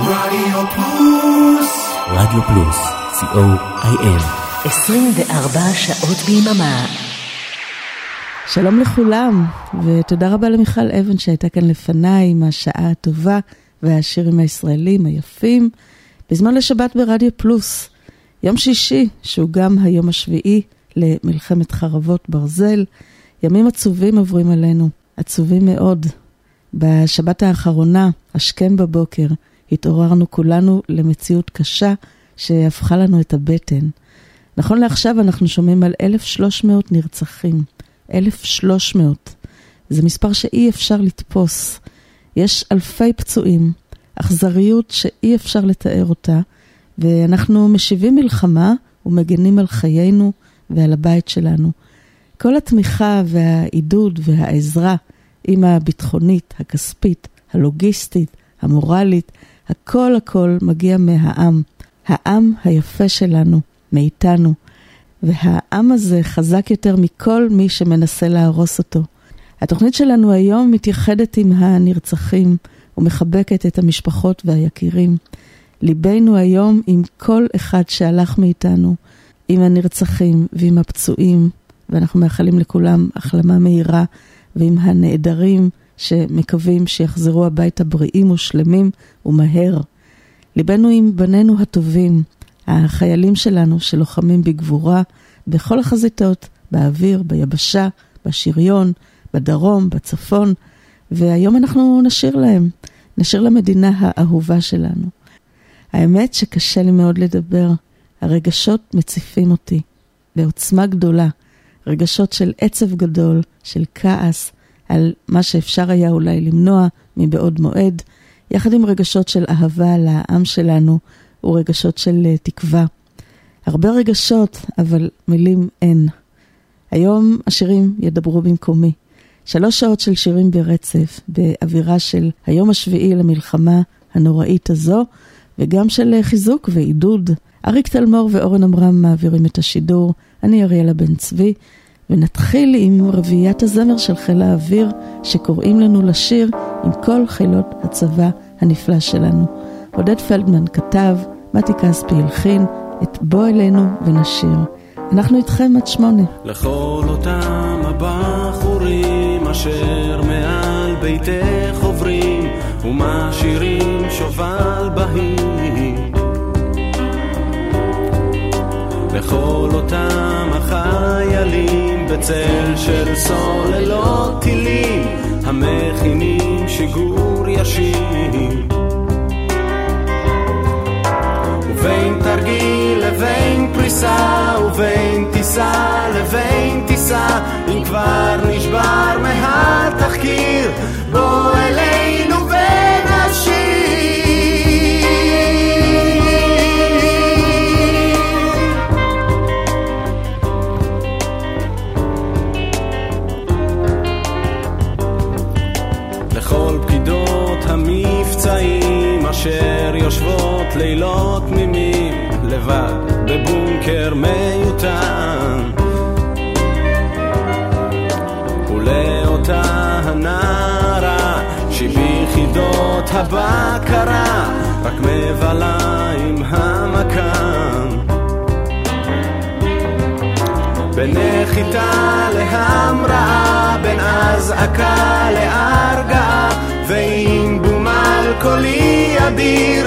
רדיו פלוס. רדיו פלוס, co.il. 24 שעות ביממה. שלום לכולם, ותודה רבה למיכל אבן שהייתה כאן לפניי עם השעה הטובה והשירים הישראלים היפים, בזמן לשבת ברדיו פלוס. יום שישי, שהוא גם היום השביעי למלחמת חרבות ברזל, ימים עצובים עוברים עלינו, עצובים מאוד. בשבת האחרונה, השכם בבוקר, התעוררנו כולנו למציאות קשה שהפכה לנו את הבטן. נכון לעכשיו אנחנו שומעים על 1,300 נרצחים. 1,300. זה מספר שאי אפשר לתפוס. יש אלפי פצועים, אכזריות שאי אפשר לתאר אותה, ואנחנו משיבים מלחמה ומגנים על חיינו ועל הבית שלנו. כל התמיכה והעידוד והעזרה, עם הביטחונית, הכספית, הלוגיסטית, המורלית, הכל הכל מגיע מהעם. העם היפה שלנו, מאיתנו. והעם הזה חזק יותר מכל מי שמנסה להרוס אותו. התוכנית שלנו היום מתייחדת עם הנרצחים ומחבקת את המשפחות והיקירים. ליבנו היום עם כל אחד שהלך מאיתנו, עם הנרצחים ועם הפצועים, ואנחנו מאחלים לכולם החלמה מהירה, ועם הנעדרים שמקווים שיחזרו הביתה בריאים ושלמים ומהר. ליבנו עם בנינו הטובים, החיילים שלנו שלוחמים בגבורה בכל החזיתות, באוויר, ביבשה, בשריון, בדרום, בצפון, והיום אנחנו נשאיר להם, נשאיר למדינה האהובה שלנו. האמת שקשה לי מאוד לדבר, הרגשות מציפים אותי בעוצמה גדולה, רגשות של עצב גדול, של כעס, על מה שאפשר היה אולי למנוע מבעוד מועד, יחד עם רגשות של אהבה לעם שלנו ורגשות של אה, תקווה. הרבה רגשות, אבל מילים אין. היום השירים ידברו במקומי. שלוש שעות של שירים ברצף, באווירה של היום השביעי למלחמה הנוראית הזו, וגם של אה, חיזוק ועידוד. אריק תלמור ואורן עמרם מעבירים את השידור, אני אריאלה בן צבי, ונתחיל עם רביעיית הזמר של חיל האוויר, שקוראים לנו לשיר עם כל חילות הצבא הנפלא שלנו. עודד פלדמן כתב, מתי כספי הלחין את בוא אלינו ונשיר. אנחנו איתכם עד שמונה. לכל אותם הבחורים אשר מעל ביתך עוברים ומשאירים שובל בהיר לכל אותם החיילים בצל של סוללות טילים המכינים שיגור ישיר. ובין תרגיל לבין פריסה ובין טיסה לבין טיסה אם כבר נשבר מהתחקיר בוא אלינו לילות תמימים לבד בבונקר מיותר ולאותה הנערה שביחידות הבקרה רק מבלה עם המקם בין נחיתה להמראה בין אזעקה להרגעה ועם בום קולי אדיר,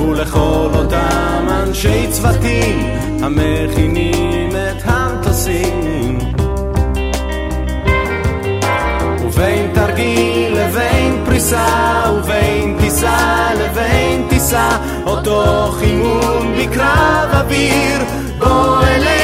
ולכל אותם אנשי צוותים המכינים את המטוסים. ובין תרגיל לבין פריסה ובין טיסה לבין טיסה אותו חימום בקרב אוויר בוא אלינו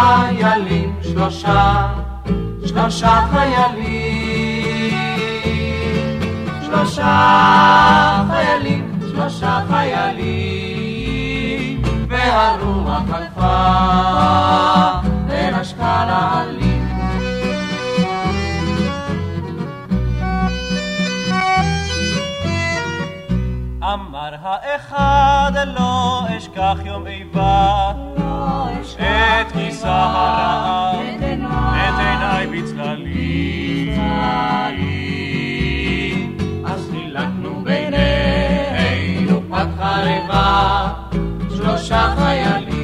חיילים שלושה, שלושה חיילים. שלושה חיילים, שלושה חיילים, והרוח חלפה ונשקה לעלים. אמר האחד לא אשכח יום איבה את כיסה הרעה את עיניי בצללים אז חילקנו בינינו פת חרבה, שלושה חיילים.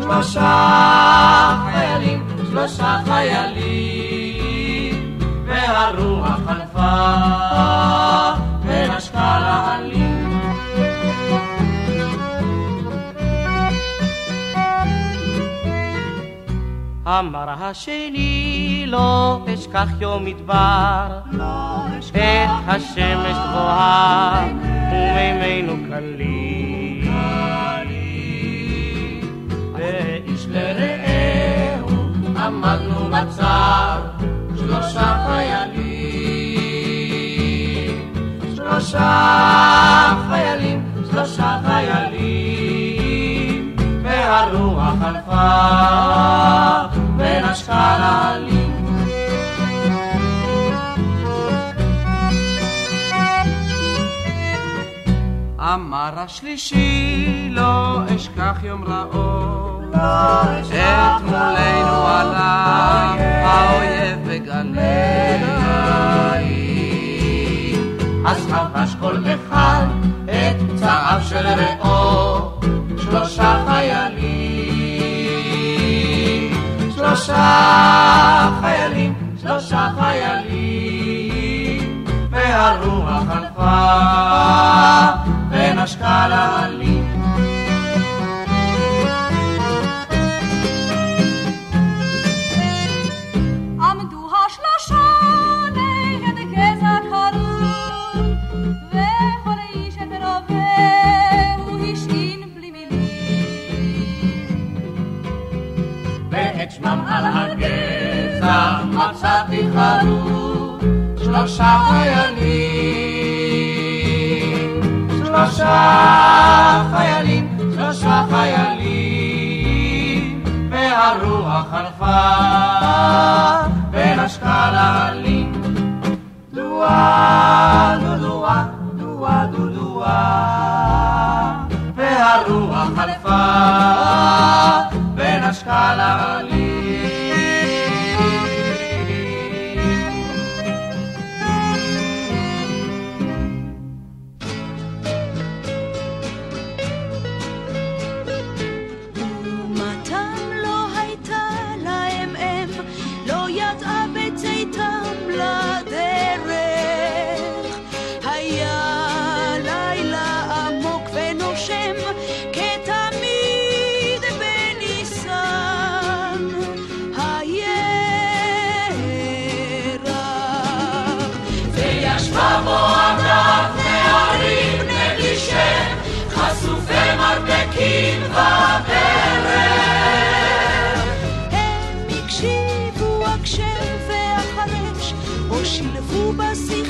שלושה חיילים, שלושה חיילים, והרוח חלפה ונשקה לעלים. אמר השני לא אשכח יום מדבר את השמש גבוהה ומימינו קלים ואיש לרעהו עמדנו בצר, שלושה חיילים. שלושה חיילים, שלושה חיילים, והרוח חלפה ונשקה לעלים. אמר השלישי לא אשכח יום רעו את מולנו עלה האויב בגלי אז חבש כל אחד את צעיו של רעו, שלושה חיילים. שלושה חיילים, שלושה חיילים, והרוח חלפה ונשקה לעלים. הגזע מצאתי חרוב, שלושה חיילים. שלושה חיילים, שלושה חיילים, והרוח חלפה ונשקה לעלים. דואה, דודואה, דואה, דודואה, והרוח חלפה ונשקה לעלים. שילבו בשיחה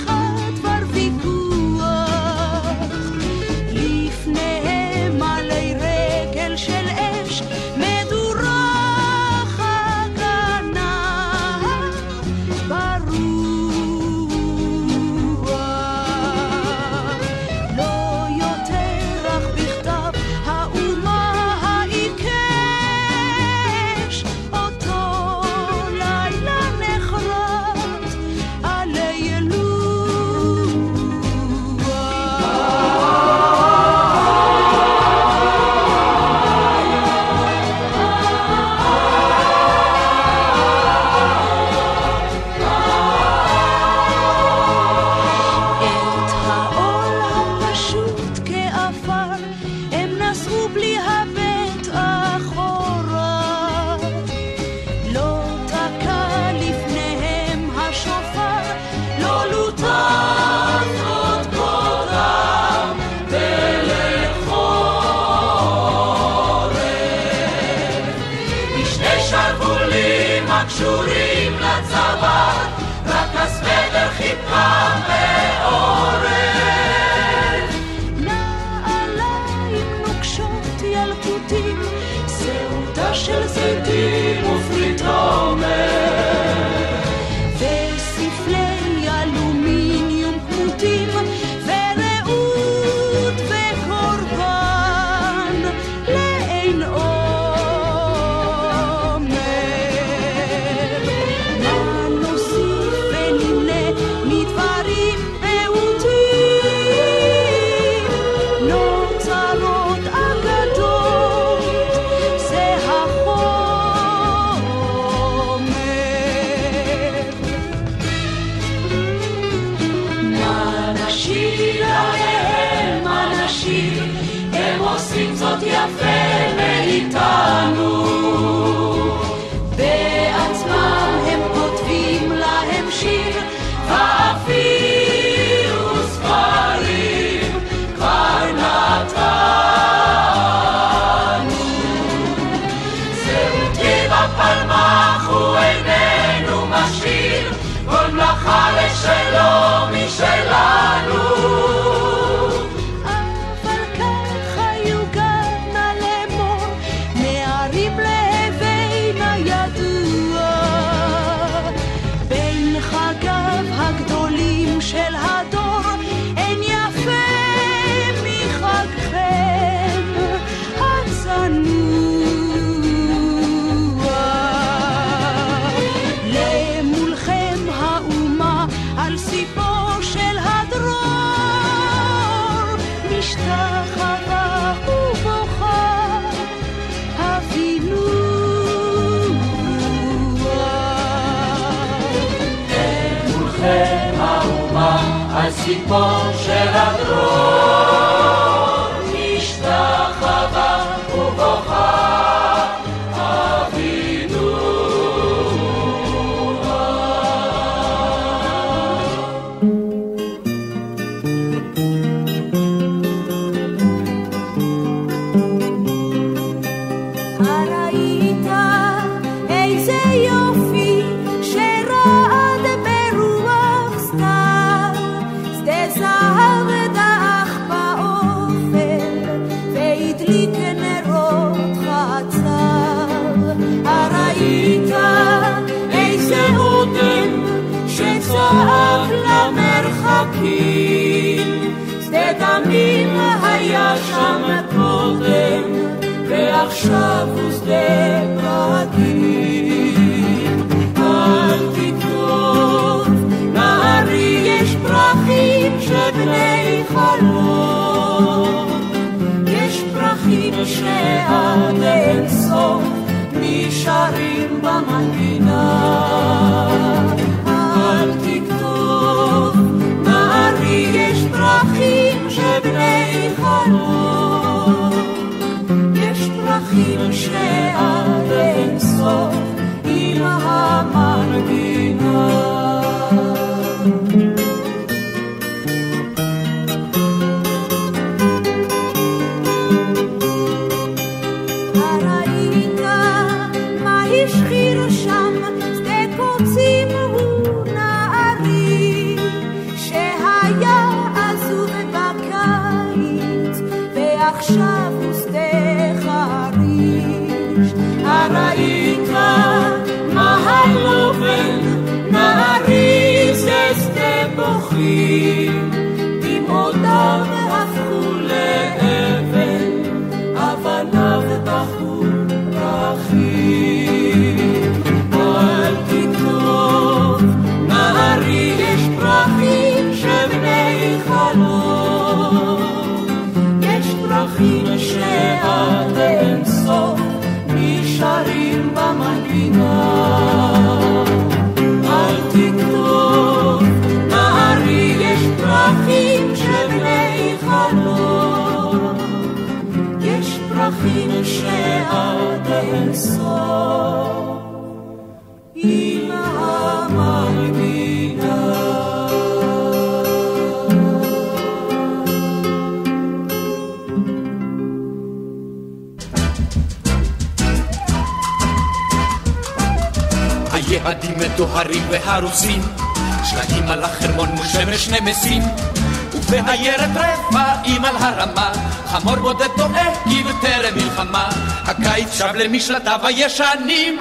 למשלטיו הישנים.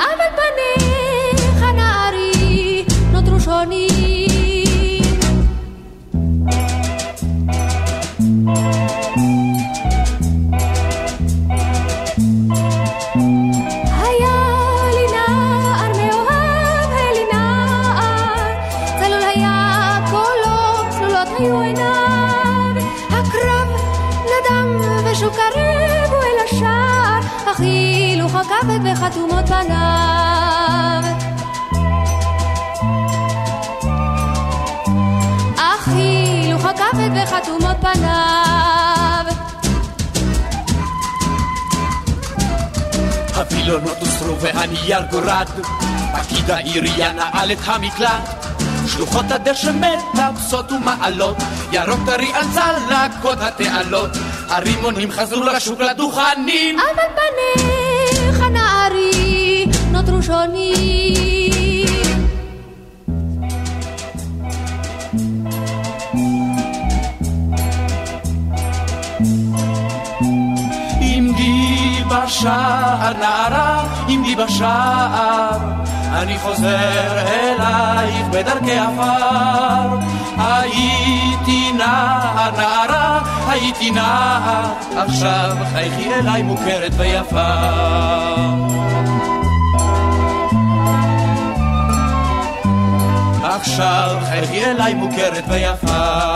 את המקלט. שלוחות הדשא מטפסות ומעלות, ירוק טרי על צלקות התעלות, הרימונים חזרו לשוק לדוכנים. אבל פניך נערי נותרו שונים. עמדי בשער נערה, עמדי בשער אני חוזר אלייך בדרכי עפר. הייתי נער, נערה, הייתי נער, עכשיו חייכי אליי מוכרת ויפה. עכשיו חייכי אליי מוכרת ויפה.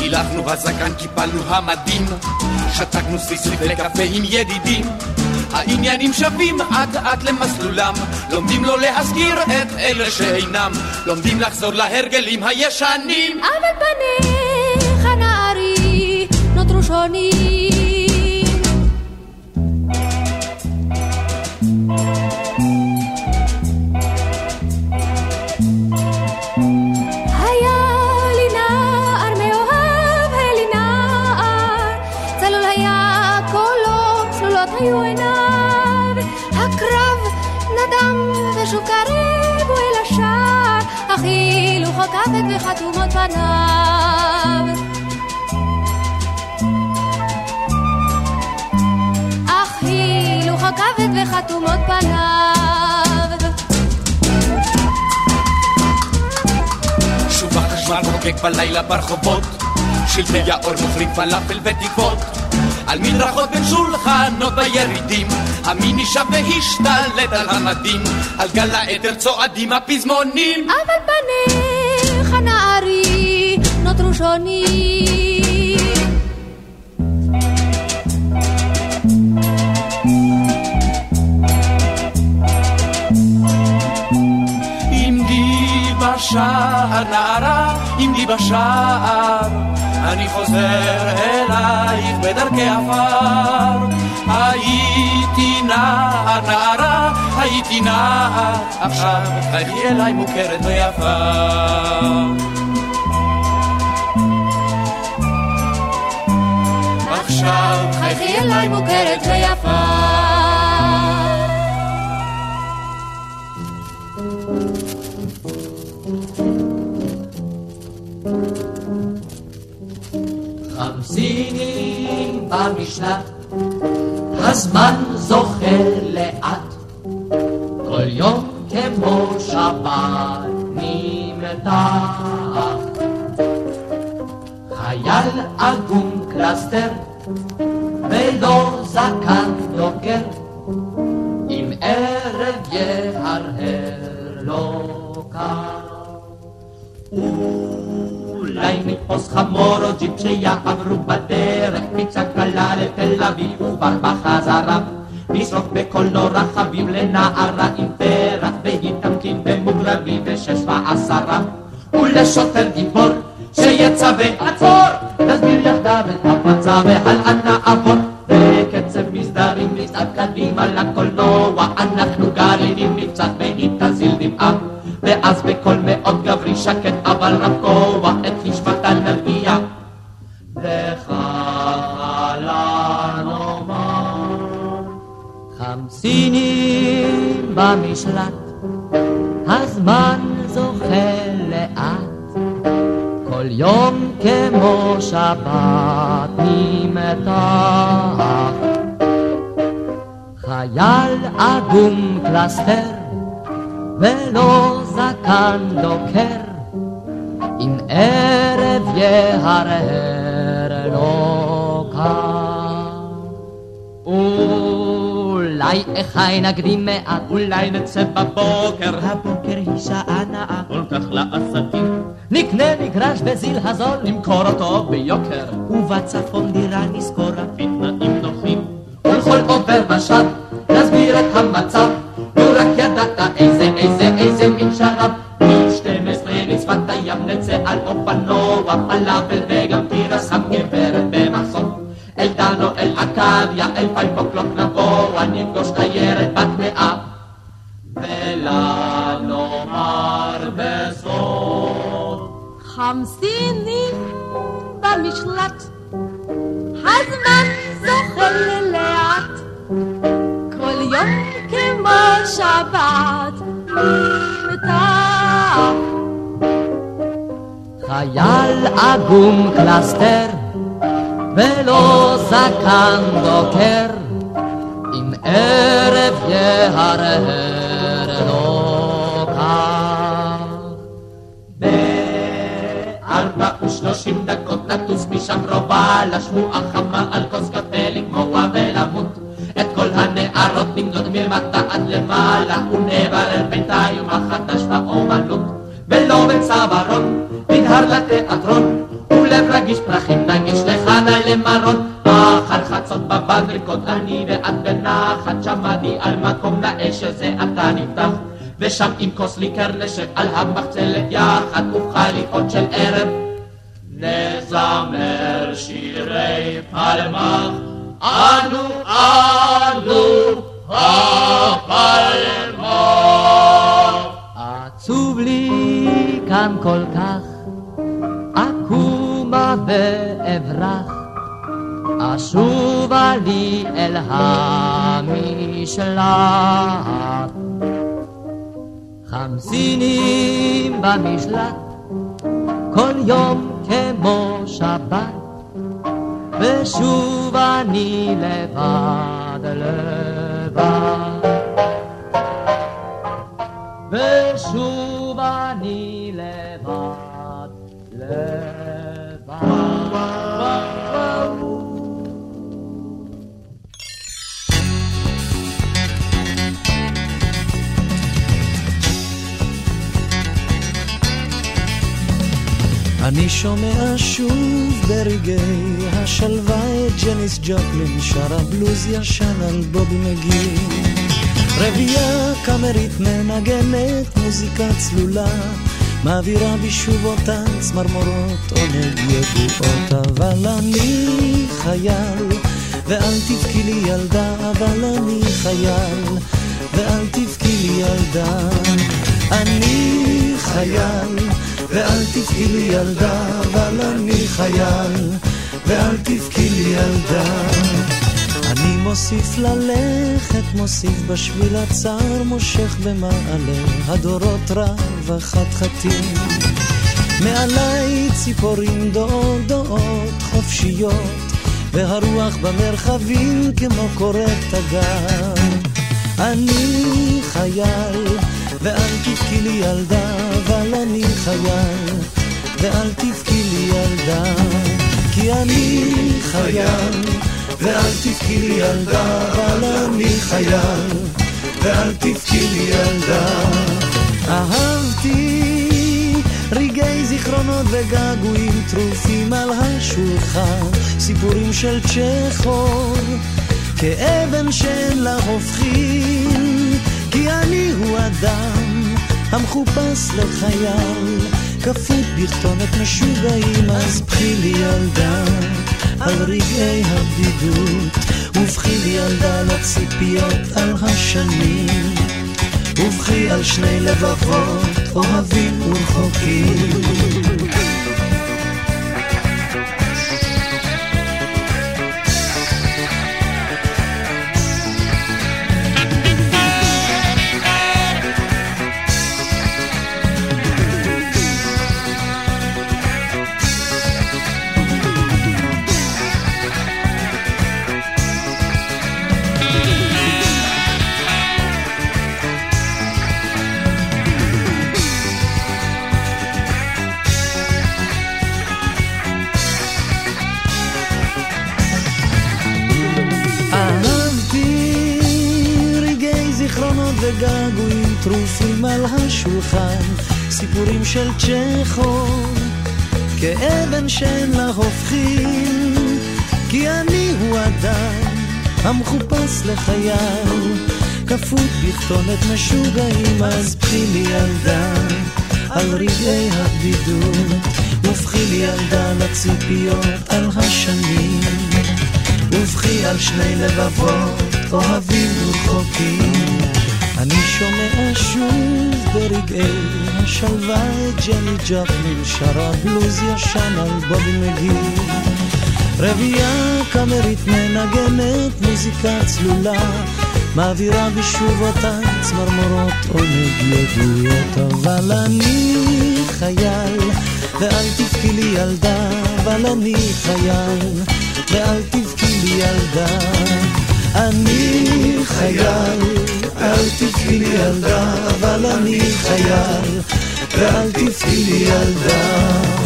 הילכנו בזקן, קיפלנו המדים, שתקנו סביסריק לקפה עם ידידים. העניינים שווים אט אט למסלולם, לומדים לא להזכיר את אלה שאינם, לומדים לחזור להרגלים הישנים. אבל פניך נערי נותרו שונים. הכבד וחתומות פניו. אך הילוך הכבד וחתומות פניו. שוב החשמל חוגג בלילה ברחובות, שלטי האור מוכרים פלאפל ותקוות. על מדרכות בין שולחנות הירידים, המיני שב והשתלט על המדים, על גל העדר צועדים הפזמונים. אבל נערי עמדי בשער נערה, עמדי בשער אני חוזר אלייך בדרכי עפר. הייתי נער, נערה, הייתי נער, עכשיו חייכי אליי מוכרת ויפה. עכשיו חייכי אליי מוכרת ויפה. חמסינים במשלט, הזמן זוחל לאט, כל יום כמו שבת נמתח. חייל עגום קלסתר, ולא זקן דוקר, אם ערב יהרהר לו קר. אולי נתפוס חמור או ג'יפ שיעברו בדרך פיצה קלה לתל אביב וכבר בחזרה נשרוף בקולנוע רכבים לנערה עם פרח והיא תמתין במוגרבים בשש ועשרה ולשוטר גיבור שיצווה עצור נע והלאה נעבור בקצב מסדרים נצעד קדימה לקולנוע אנחנו גרעינים נפצח והיא תזיל דמעה ואז בקול מאוד גברי שקט אבל רב כוח את נשמתה נרגיע וחלה נאמר חמסינים במשלט כמו שבת נמתח חייל עגום קלסתר ולא זקן דוקר. אם ערב יהרהר אולי אחי נקדים מעט, אולי נצא בבוקר, הבוקר היא שעה נאה, כל כך לעסקים. נקנה מגרש בזיל הזול, נמכור אותו ביוקר, ובצפון דירה נשכור בתנאים נוחים. ולכל עובר ושב, נסביר את המצב, נו רק ידעת איזה איזה איזה מין שרב. מ-12 לצפת הים נצא על אופנוע, פלאפל וגם דנו, אל אל פיינפוקלוק נבוא, נפגוש תיירת בת מאה. ולה נאמר בסוף. חמסינים במשלט, הזמן זוחל לאט, כל יום כמו שבת נמתח. חייל עגום קלסתר, ולא זקן דוקר, אם ערב יהרהר לא כך. בארבע ושלושים דקות נטוס משם רובה לשמועה חמה על כוס קפה לגמוע ולמות. את כל הנערות נמדוד מלמטה עד למעלה, ונברר בינתיים החדש באומנות. ולא בצווארון, נדהר לתיאטרון, ולב רגיש פרחים נגיש לחנה למרון. אחר חצות בבדריקות אני ואת בנחת, שמעתי על מקום נאה שזה עתה נפתח. ושם עם כוס ליקר נשב על המחצלת יחד, ובחליפות של ערב. נזמר שירי פלמח, אנו אנו הפלמח. עצוב לי כאן כל כך, אקומה ואברח, אשובה לי אל המשלט. חמסינים במשלט, כל יום כמו שבת, ושוב אני לבד לבד. ושוב אני לבד לבד. אני שומע שוב ברגעי השלווה את ג'ניס ג'ופלין שרה בלוז ישן על בובי מגי רבייה קאמרית מנגנת מוזיקה צלולה מעבירה בשוב אותן צמרמורות עונג ידועות. אבל אני חייל ואל תבכי לי ילדה אבל אני חייל ואל תבכי לי ילדה אני חייל ואל תבכי לי ילדה, אבל אני חייל, ואל תבכי לי ילדה. אני מוסיף ללכת, מוסיף בשביל הצר, מושך במעלה הדורות רב החתחתים. מעליי ציפורים דעות חופשיות, והרוח במרחבים כמו קוראת תגר. אני חייל, ואל תבכי לי ילדה, אבל אני חייל, ואל תבכי לי ילדה, כי אני חייל, ואל תבכי לי ילדה, אבל אני חייל, ואל תבכי לי ילדה. אהבתי רגעי זיכרונות וגעגועים טרופים על השולחן, סיפורים של צ'כוב, כאבן שאין לה הופכין, כי אני הוא אדם המחופש לחייל, כפות בכתונת משוגעים, אז בכי לי ילדה, על רגעי הבדידות, ובכי לי ילדה לציפיות על השנים, ובכי על שני לבבות אוהבים ורחוקים. טרופים על השולחן, סיפורים של צ'כוב, כאבן שאין לה הופכים, כי אני הוא אדם המחופש לחייל, כפות בכתונת משוגעים, אז פחי לי ילדה על רגעי הבדידות, ובכי לי ילדה לציפיות על השנים, ובכי על שני לבבות אוהבים ורחוקים. אני שומע שוב ברגעי השלווה את ג'ני ג'פלין שרה בלוז ישן על בובי מגי רבייה קאמרית מנגנת מוזיקה צלולה מעבירה בשובותיי צמרמורות עונג ידועות. אבל אני חייל ואל תבכי לי ילדה אבל אני חייל ואל תבכי לי ילדה. אני חייל, אל תבכי לי ילדה, אבל אני חייל, ואל תבכי לי ילדה.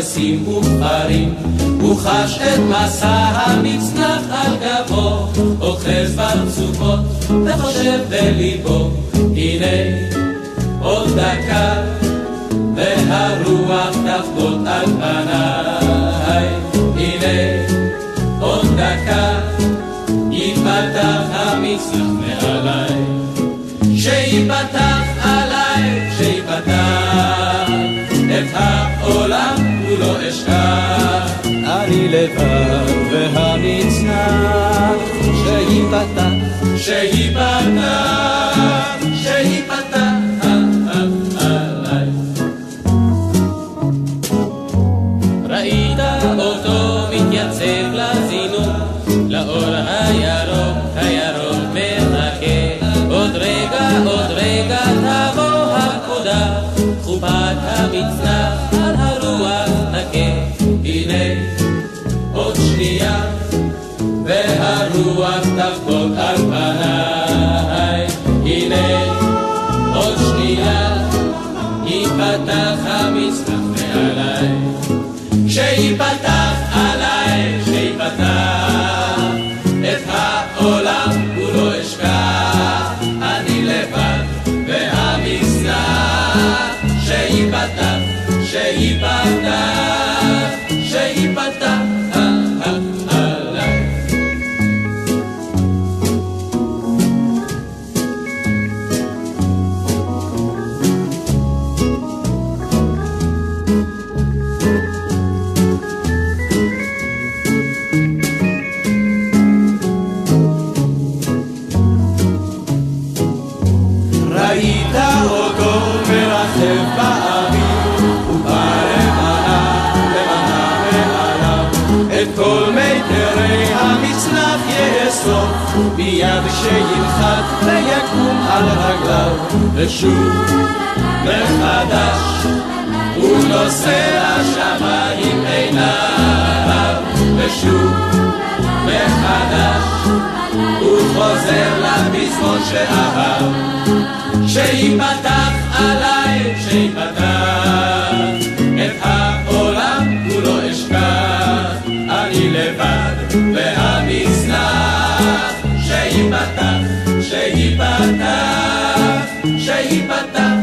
פרדסים ופרים, הוא חש את מסע המצנח על גבו, אוחז במצוקות וחושב בליבו, הנה עוד דקה, והרוח תחבוט על פניי, הנה עוד דקה, ייפתח המצנח מעליי, שיפתח ויקום על רגליו ושוב מחדש. הוא נושא לשמיים עיניו ושוב מחדש. הוא חוזר לפזמון שאהב. שיפתח עליי, שיפתח Ibatá.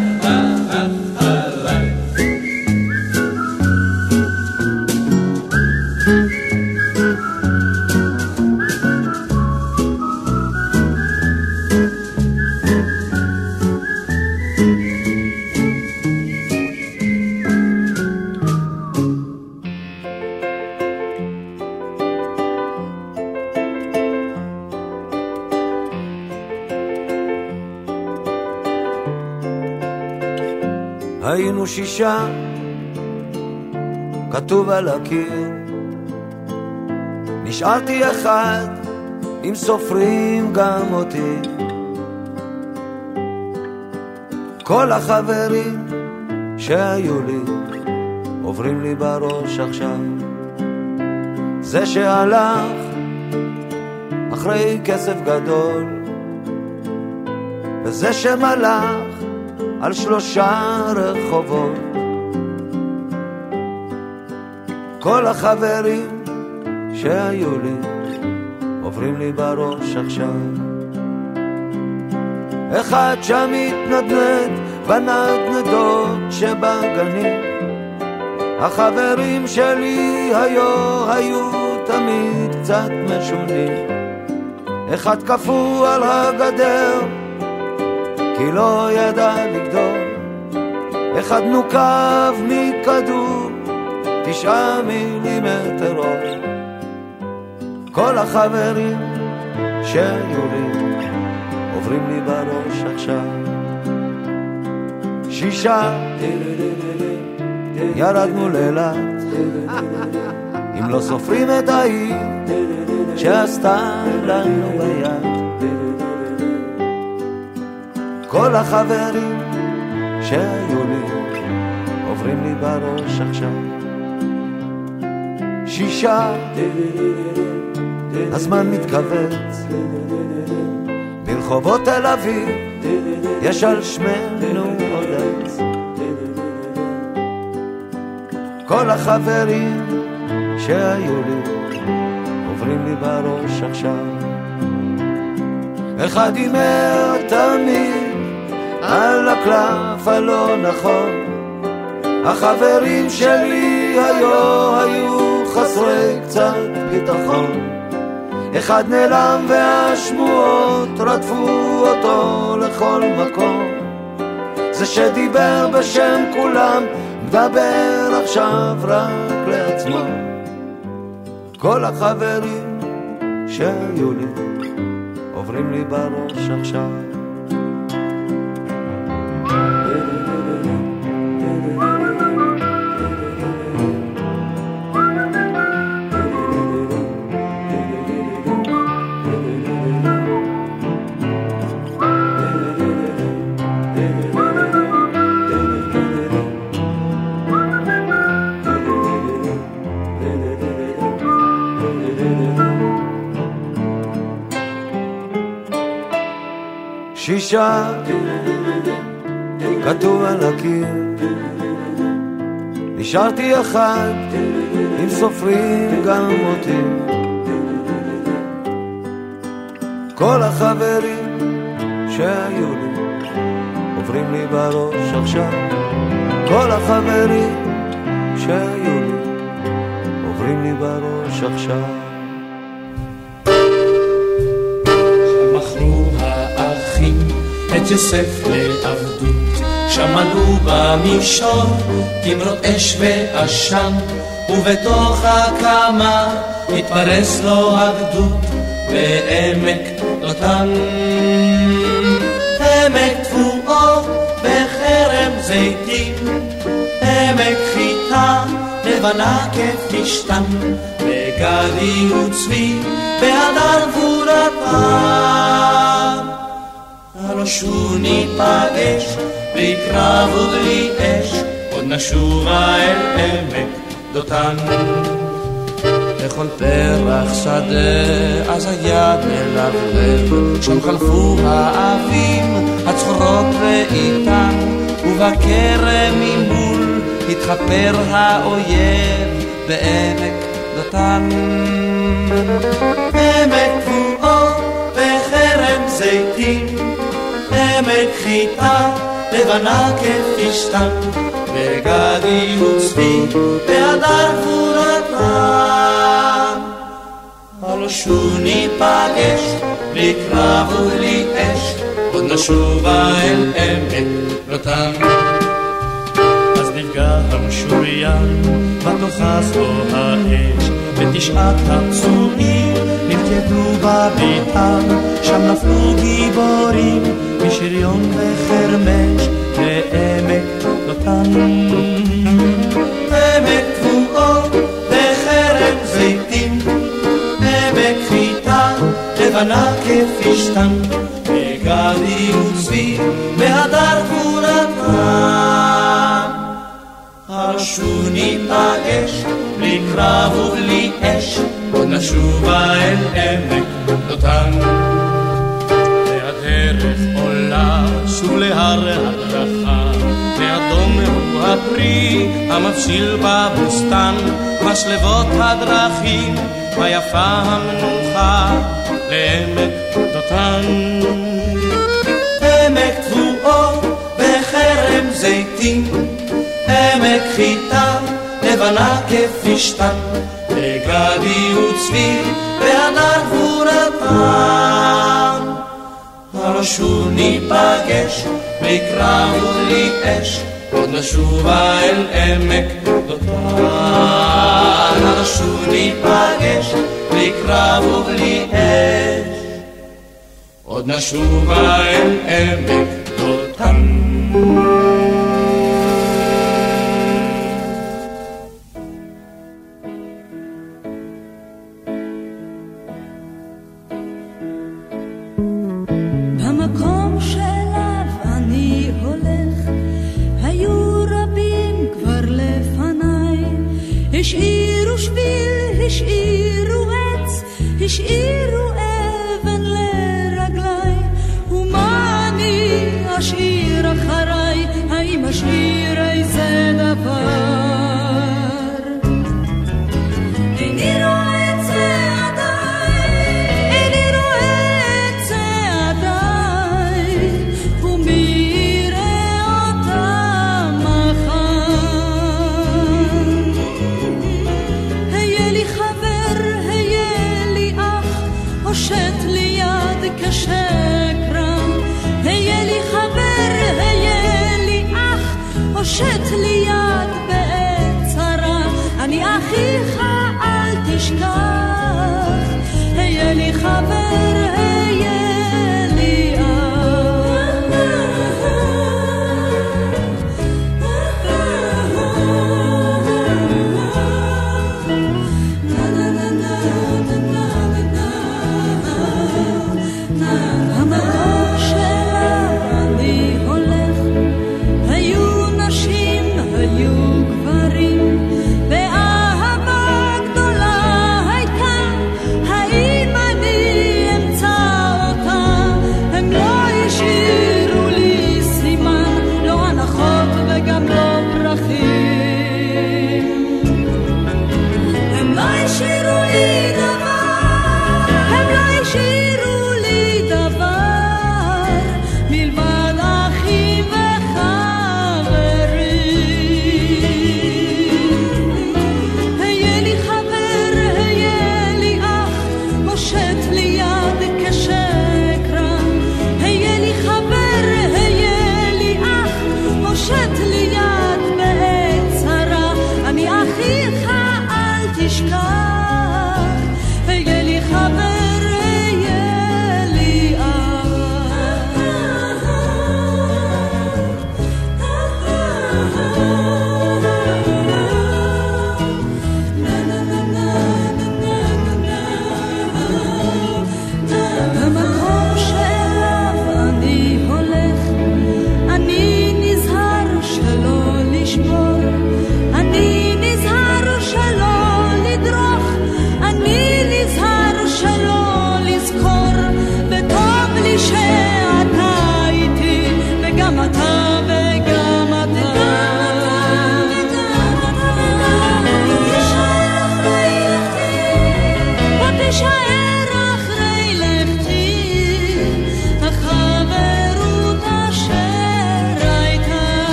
על הקיר. נשארתי אחד, אם סופרים גם אותי. כל החברים שהיו לי עוברים לי בראש עכשיו. זה שהלך אחרי כסף גדול, וזה שמלך על שלושה רחובות. כל החברים שהיו לי עוברים לי בראש עכשיו. אחד שם מתנדנד בנדנדות שבגנים. החברים שלי היו, היו תמיד קצת משונים. אחד קפוא על הגדר כי לא ידע לגדול. אחד נוקב מכדור, תשעה מילימטר אור. כל החברים שהיו לי עוברים לי בראש עכשיו. שישה ירדנו לאילת, אם לא סופרים את ההיא שעשתה לנו ביד. כל החברים שהיו לי עוברים לי בראש עכשיו. שישה, הזמן מתכווץ, ברחובות תל אביב יש על שמנו עוד עץ. כל החברים שהיו לי עוברים לי בראש עכשיו. אחד הימר תמיד על הקלף הלא נכון. החברים שלי היו, היו חסרי קצת ביטחון. אחד נעלם והשמועות רדפו אותו לכל מקום. זה שדיבר בשם כולם, מדבר עכשיו רק לעצמו. כל החברים שהיו לי עוברים לי בראש עכשיו. שישה כתוב על הקיר. נשארתי אחד אם סופרים גם אותי. כל החברים שהיו לי עוברים לי בראש עכשיו. כל החברים שהיו לי עוברים לי בראש עכשיו את יוסף לעבדות. שמענו במישור תמרות אש ועשן, ובתוך הקמה התפרס לו הגדוד בעמק דותן. עמק תבואו בחרם זיתים, עמק חיטה לבנה כפשתן, וגדי וצבי בהדר גבורת שוב ניפגש, בלי קרב ובלי אש, עוד נשובה אל עמק דותן. לכל פרח שדה, אז היד מלבלב, שם חלפו האבים, הצחורות ואיתן, ובכרם ממול התחפר האויב בעמק דותן. עמק תבואות וחרם זיתים, עמק חיטה לבנה כפשתן, וגדי וצבי והדר גבורתם. הלא ניפגש, בלי קרב ובלי אש, עוד נשובה אל עמק לוטן. אז נפגע המשוריין, ותאחז בו האש, ותשעת הפצועים נלכדו בביתם, שם נפלו גיבורים, משריון וחרמש, לעמק לוטן. עמק תבואות וחרם זיתים, עמק חיטה לבנה כפשתן, וגדי וצבי והדר גבורתם. הרשו ניפגש, בלי קרב ובלי אש, עוד נשובה אל עמק דותן. והדרך עולה שוב להר הדרכה, ואדום הוא הפרי המבשיל בבוסתן, משלבות הדרכים, ויפה המנוחה לעמק דותן. עמק תבואות וחרם זיתים, עמק חיטה לבנה כפשתן, וגדי וצבי והדר גבורתם. הלא שוב ניפגש, בלי קרב ובלי אש, עוד נשובה אל עמק דותן. הלא שוב ניפגש, בלי קרב ובלי אש, עוד נשובה אל עמק דותן. השאירו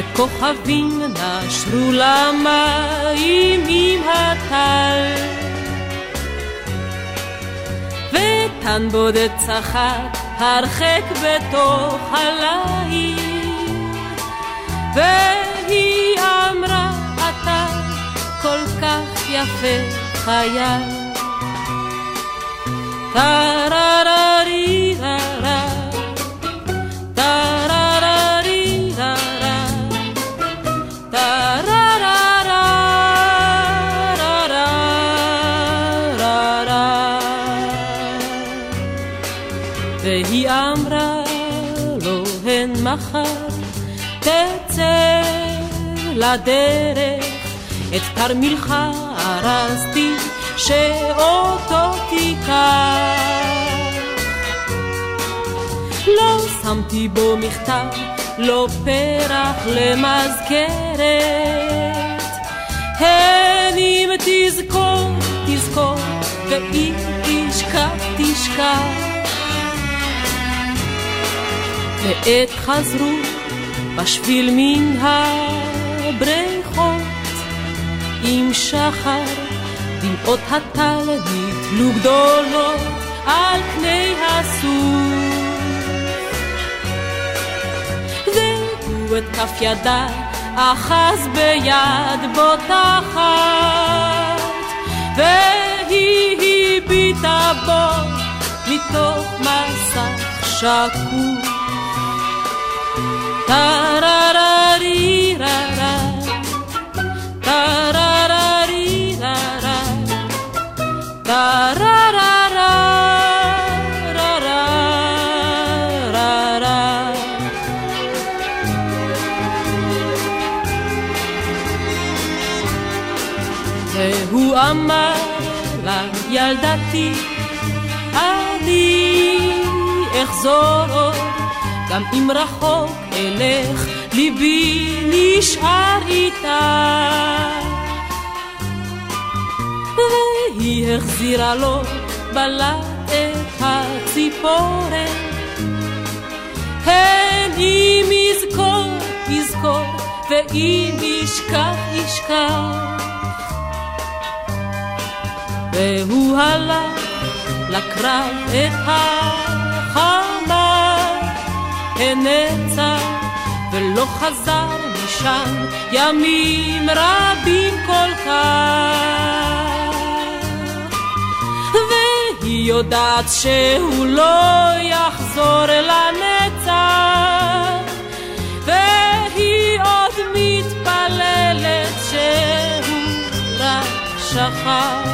וכוכבים נשרו למים עם הטל. ותן בודד צחק הרחק בתוך הליל. והיא אמרה אתה כל כך יפה חייל טה-רה-רה-רי-רה-רה לדרך את כרמילך ארזתי שאותו תיקח. לא שמתי בו מכתב, לא פרח למזכרת. הן אם תזכור, תזכור, ואם תשכח, תשכח. ועת חזרו בשביל מן הבריכות עם שחר דמעות הטל נתלו גדולות על פני הסוף. והוא את כף ידה אחז ביד בוטחת, והיא הביטה בו מתוך מסך שקוף. טה-רה-רה-רי-רה-רה, והוא אמר לה ילדתי אני אחזור עוד גם אם רחוק אלך ליבי נשאר איתה והיא החזירה לו בלט את הציפורן. הן אם יזכור, יזכור, ואם ישכח, ישכח. והוא הלך לקרב את החמה, הנצח ולא חזר משם ימים רבים כל כך. יודעת שהוא לא יחזור לנצח, והיא עוד מתפללת שהוא רק שכח.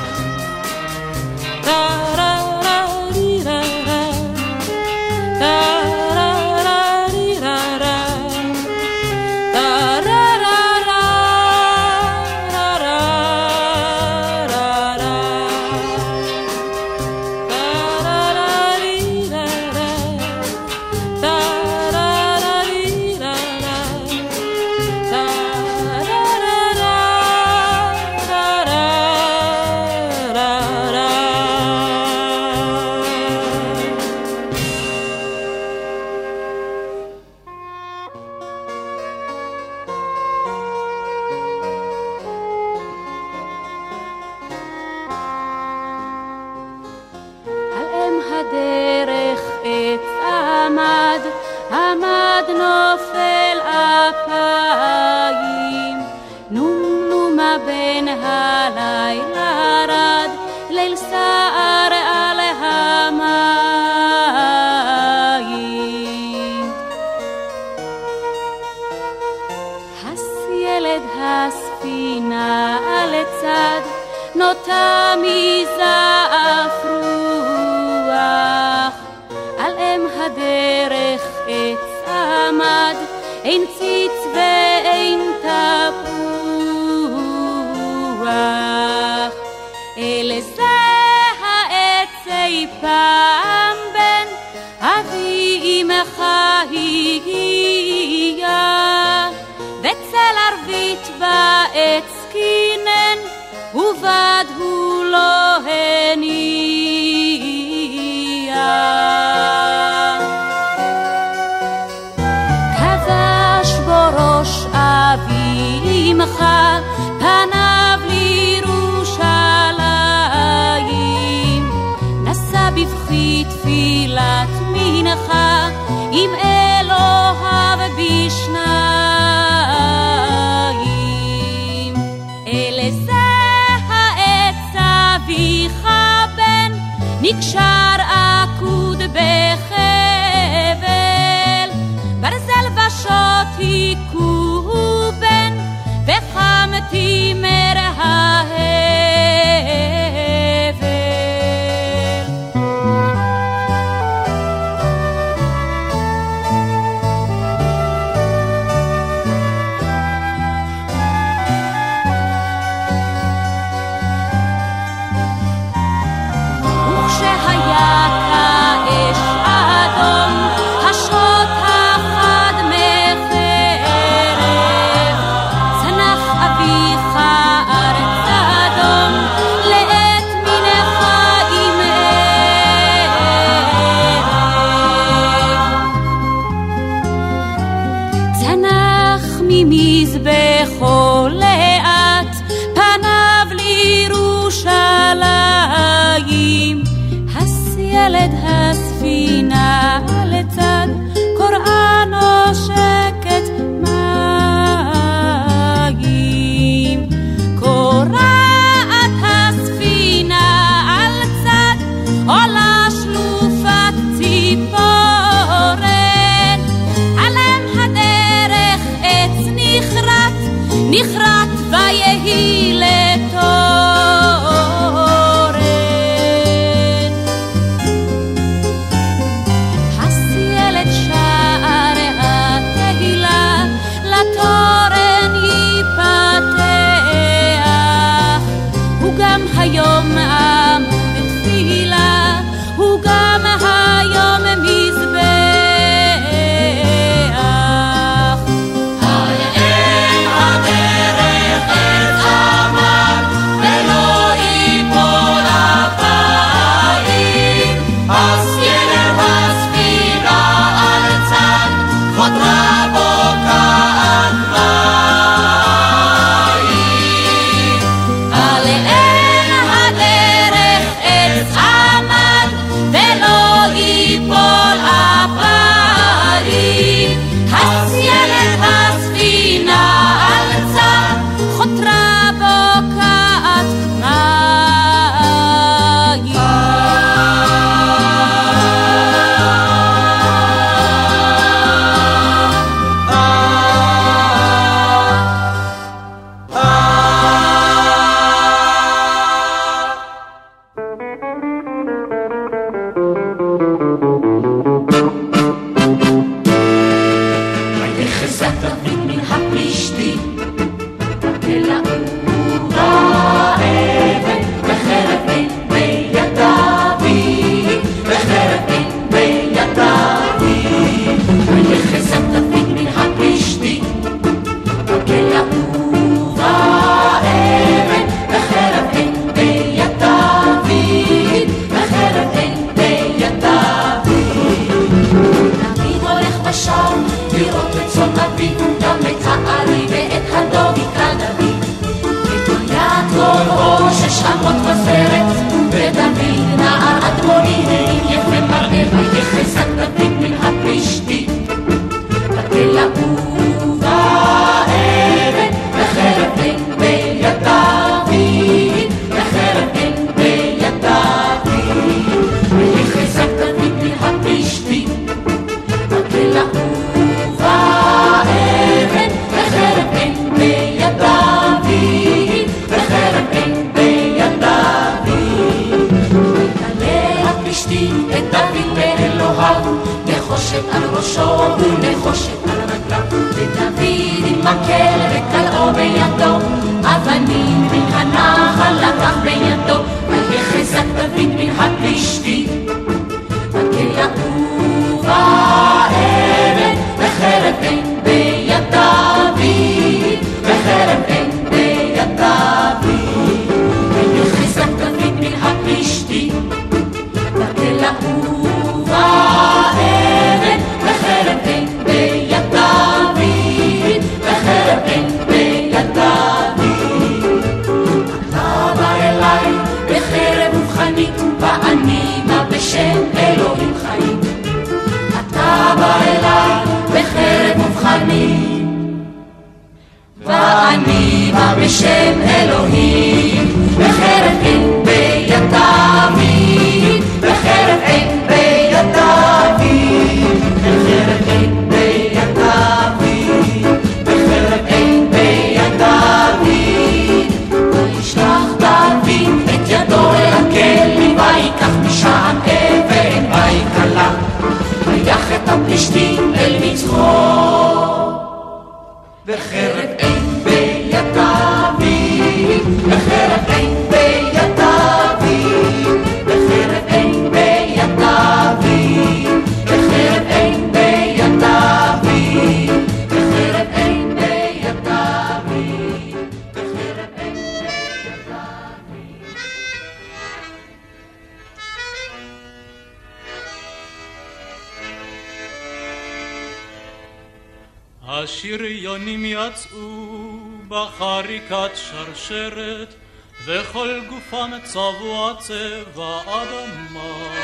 צבע אדמה.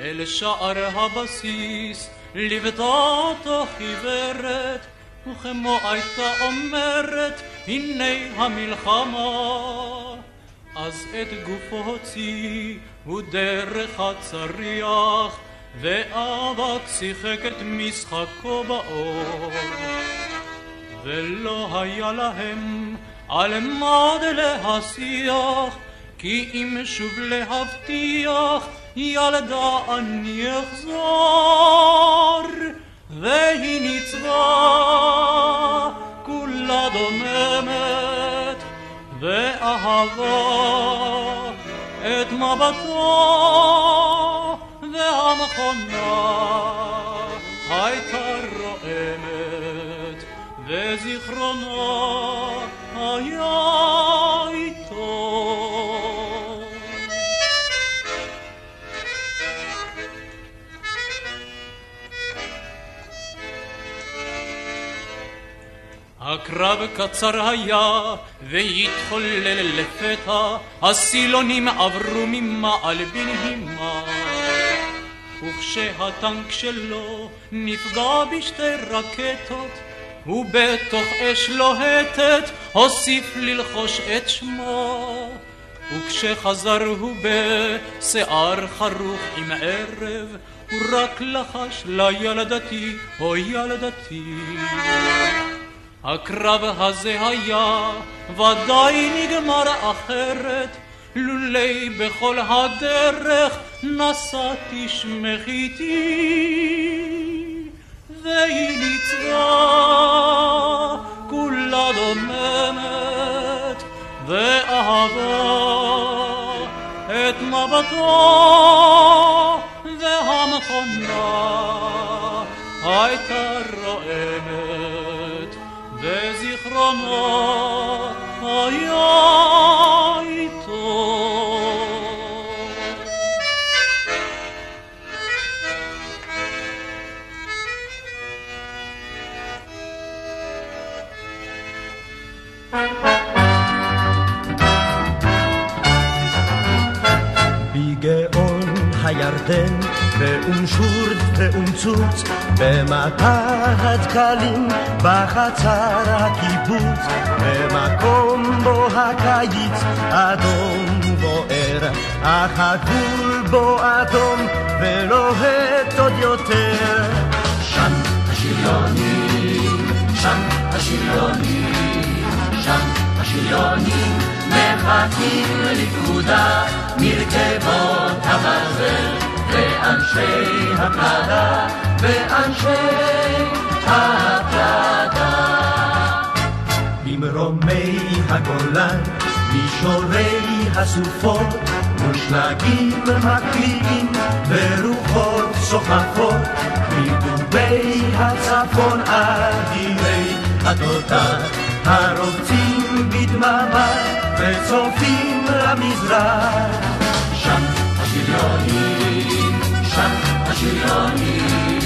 אל שער הבסיס ליוותה אותו חיוורת, וכמו הייתה אומרת, הנה המלחמה. אז את גופו הוציאו דרך הצריח, ואבק שיחק את משחקו באור. ולא היה להם על מה להשיח, כי אם שוב להבטיח, ילדה אני אחזור. והיא ניצבה, כולה דוממת, ואהבה את מבטו, והמכונה הייתה רועמת, וזיכרונה היה הקרב קצר היה, והתחולל לפתע, הסילונים עברו ממעל בנהימה. וכשהטנק שלו נפגע בשתי רקטות, ובתוך אש לוהטת הוסיף ללחוש את שמו. וכשחזר הוא בשיער חרוך עם ערב, הוא רק לחש לילדתי, או ילדתי. הקרב הזה היה ודאי נגמר אחרת, לולי בכל הדרך נשאתי שמך איתי. והיא ניצבה, כולה דוממת, ואהבה את מבטו, והמכונה הייתה רועמת. בגאון הירדן, באום שורד ואום צוץ, במטר הדקלים, בחצר הקיבוץ, במקום בו הקיץ אדום בוער, אך הגבול בו אדום ולוהט עוד יותר. שם השריונים, שם השריונים, שם השריונים מחכים לפקודה מרכבות הברזל ואנשי הפלדה ואנשי הפלדה ממרומי הגולן, מישורי הסופות, מושלגים מקליעים, ורוחות סוחפות, מדובי הצפון אדירי התותח, הרוצים בדממה וצופים למזרח. שם השריונים, שם השריונים,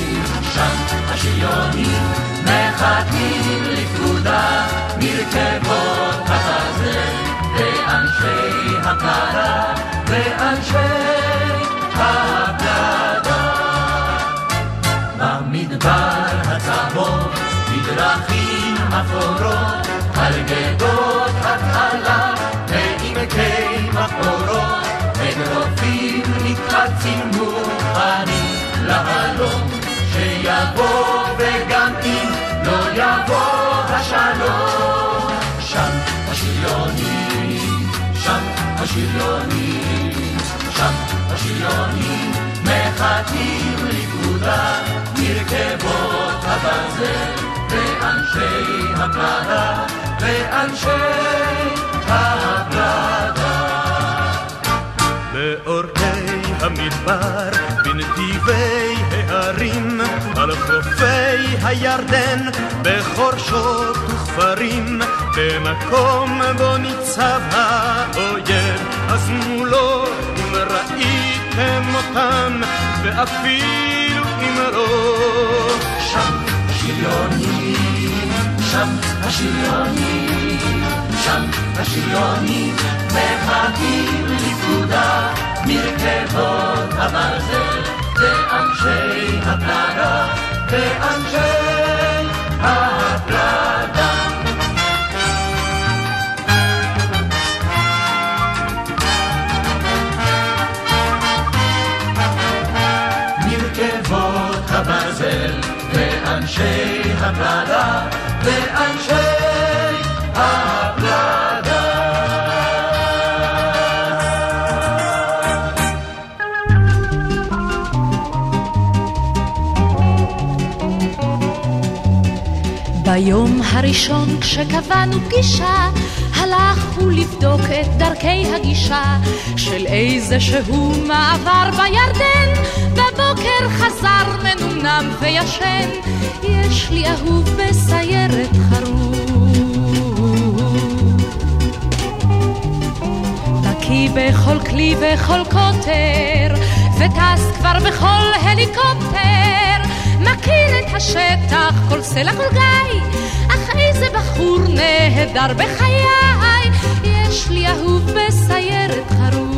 שם השריונים, מחכים לפקודה מרכבות הברזל, ואנשי הפלדה, ואנשי הפלדה. במדבר הצהוב, בדרכים אפורות, על גדות לפקודה, מרכבות הברזל, ואנשי הפלדה, ואנשי הפלדה. באורכי המדבר, בנתיבי ההרים, על חופי הירדן, בחורשות וכפרים, במקום בו ניצב האויב, אז מולו ראיתם אותם, ואפילו לא, שם השריונים, שם השריונים, שם השריונים, מחכים לפקודה, מרכבות הברזל, ואנשי הפלדה, ואנשי הפלדה. ואנשי הפלדה, ואנשי הפלדה. ביום הראשון כשקבענו פגישה, הלך הוא לבדוק את דרכי הגישה של איזה שהוא מעבר בירדן. בבוקר חזר מנומנם וישן, יש לי אהוב בסיירת חרוב. בקיא בכל כלי וכל קוטר, וטס כבר בכל הליקופטר. מכיר את השטח, כל סלע כל גיא, אך איזה בחור נהדר בחיי, יש לי אהוב בסיירת חרוב.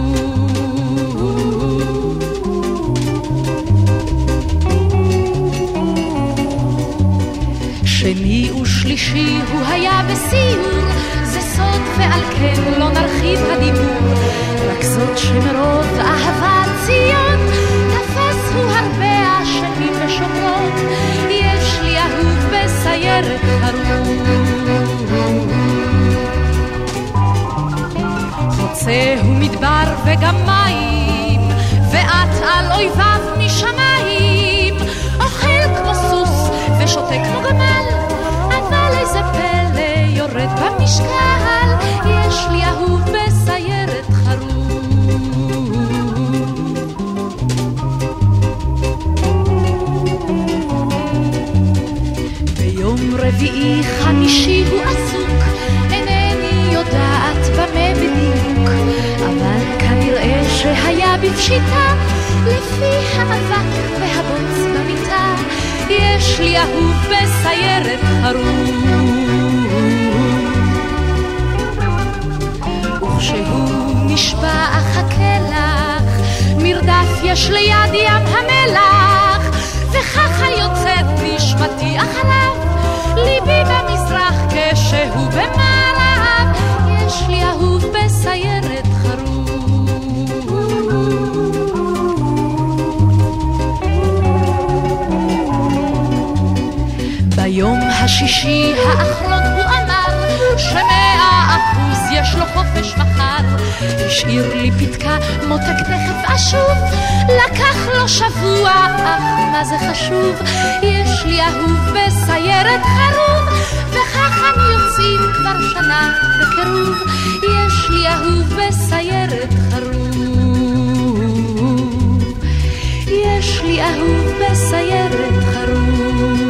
שני ושלישי הוא היה בסיור, זה סוד ועל כן לא נרחיב הדיבור, רק זאת שמרוב אהבת ציון, תפס יש לי אהוב בסיירת. חוצה הוא מדבר וגם מים, ואת על אויביו משמיים, אוכל כמו סוס ושותה כמו גמל, אבל איזה פלא יורד במשקל, יש לי אהוב רביעי חמישי הוא עסוק, אינני יודעת במה בדיוק, אבל כנראה שהיה בפשיטה, לפי האבק והבוץ במיטה, יש לי אהוב בסיירת חרוב. וכשהוא נשבע אחכה לך, מרדף יש ליד ים המלח, וככה יוצאת נשמתי אחריו, ליבי במזרח כשהוא במערב, יש לי אהוב בסיירת ביום השישי האחרון יש לו חופש מחר. השאיר לי פתקה מותק תכף אשוב. לקח לו שבוע אך מה זה חשוב? יש לי אהוב בסיירת חרוב. וכך אני יוצאים כבר שנה בקירוב, יש לי אהוב בסיירת חרוב. יש לי אהוב בסיירת חרוב.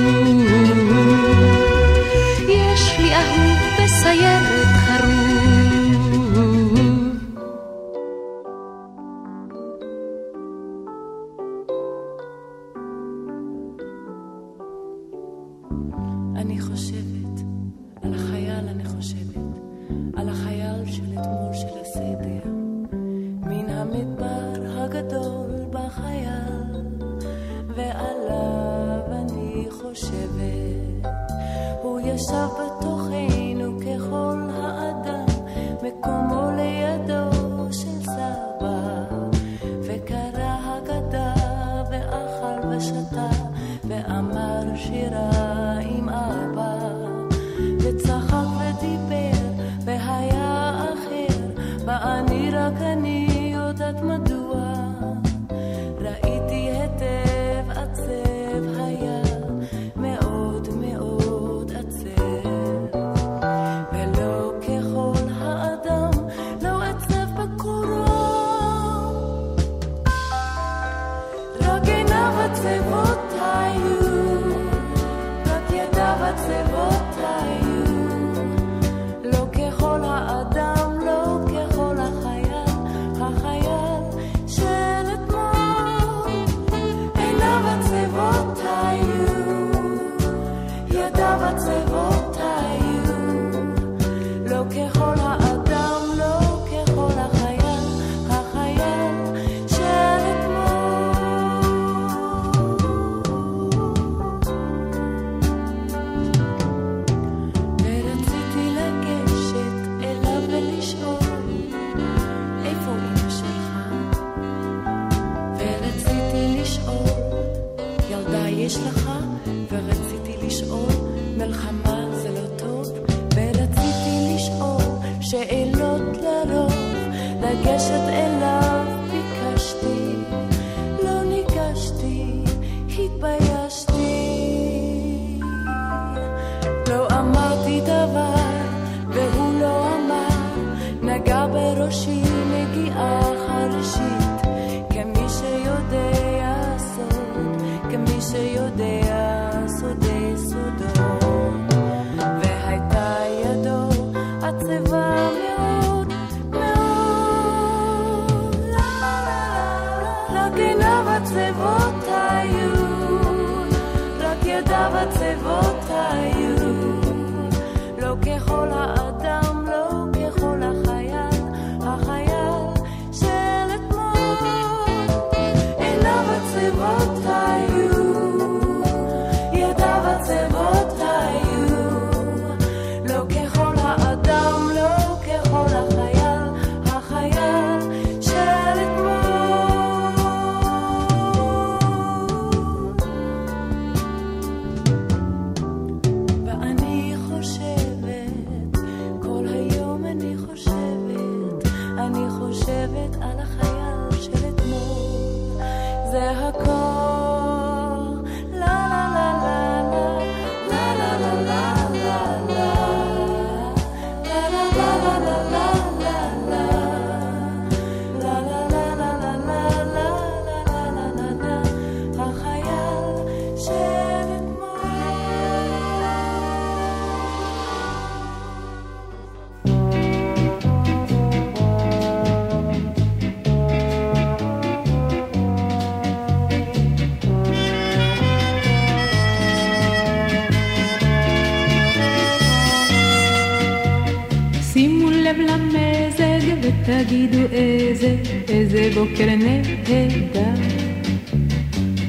תגידו איזה, איזה בוקר נהדר.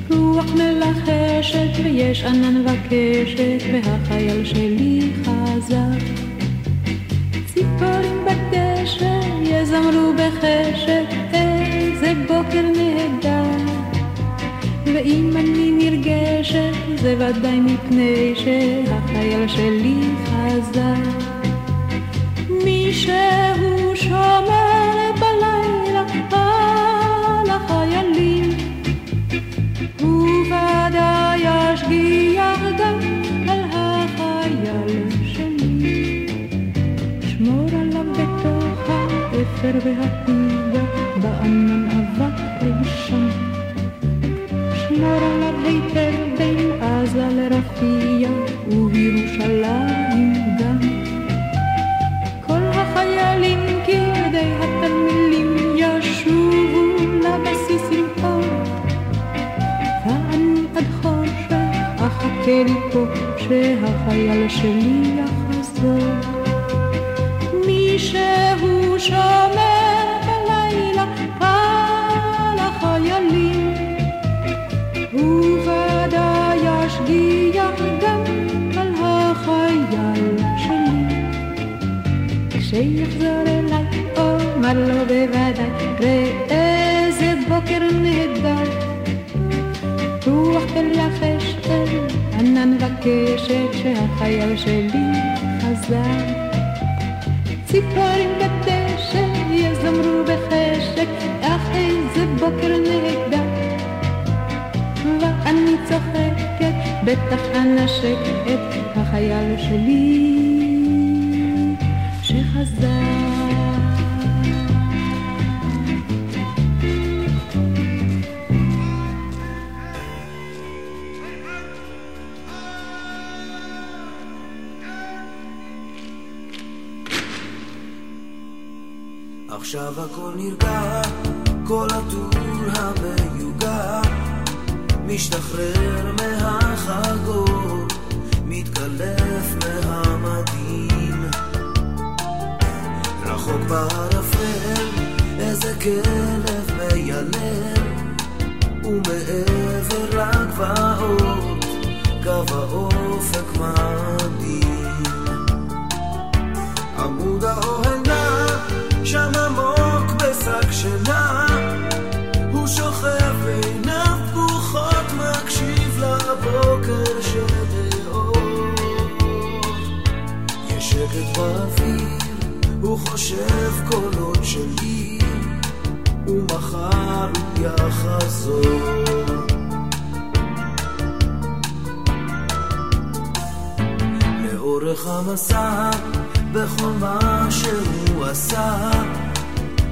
רוח מלחשת ויש ענן וקשת והחייל שלי חזר. ציפורים בדשא יזמרו בחשת איזה בוקר נהדר. ואם אני נרגשת זה ודאי מפני שהחייל שלי חזר. אחר והפיגה בענן אבק שם. שמור עליו היטב בין עזה לרפיח ובירושלים גם. כל החיילים כידי התלמילים ישובו לבסיס למכור. ואני עד חושך אחכה לי פה שהחייל שלי יחזור. וקשת שהחייל שלי חזר. ציפורים בדשא יזמרו בחשק, אך איזה בוקר נהדר. ואני צוחקת, בטח אנשק את החייל שלי con il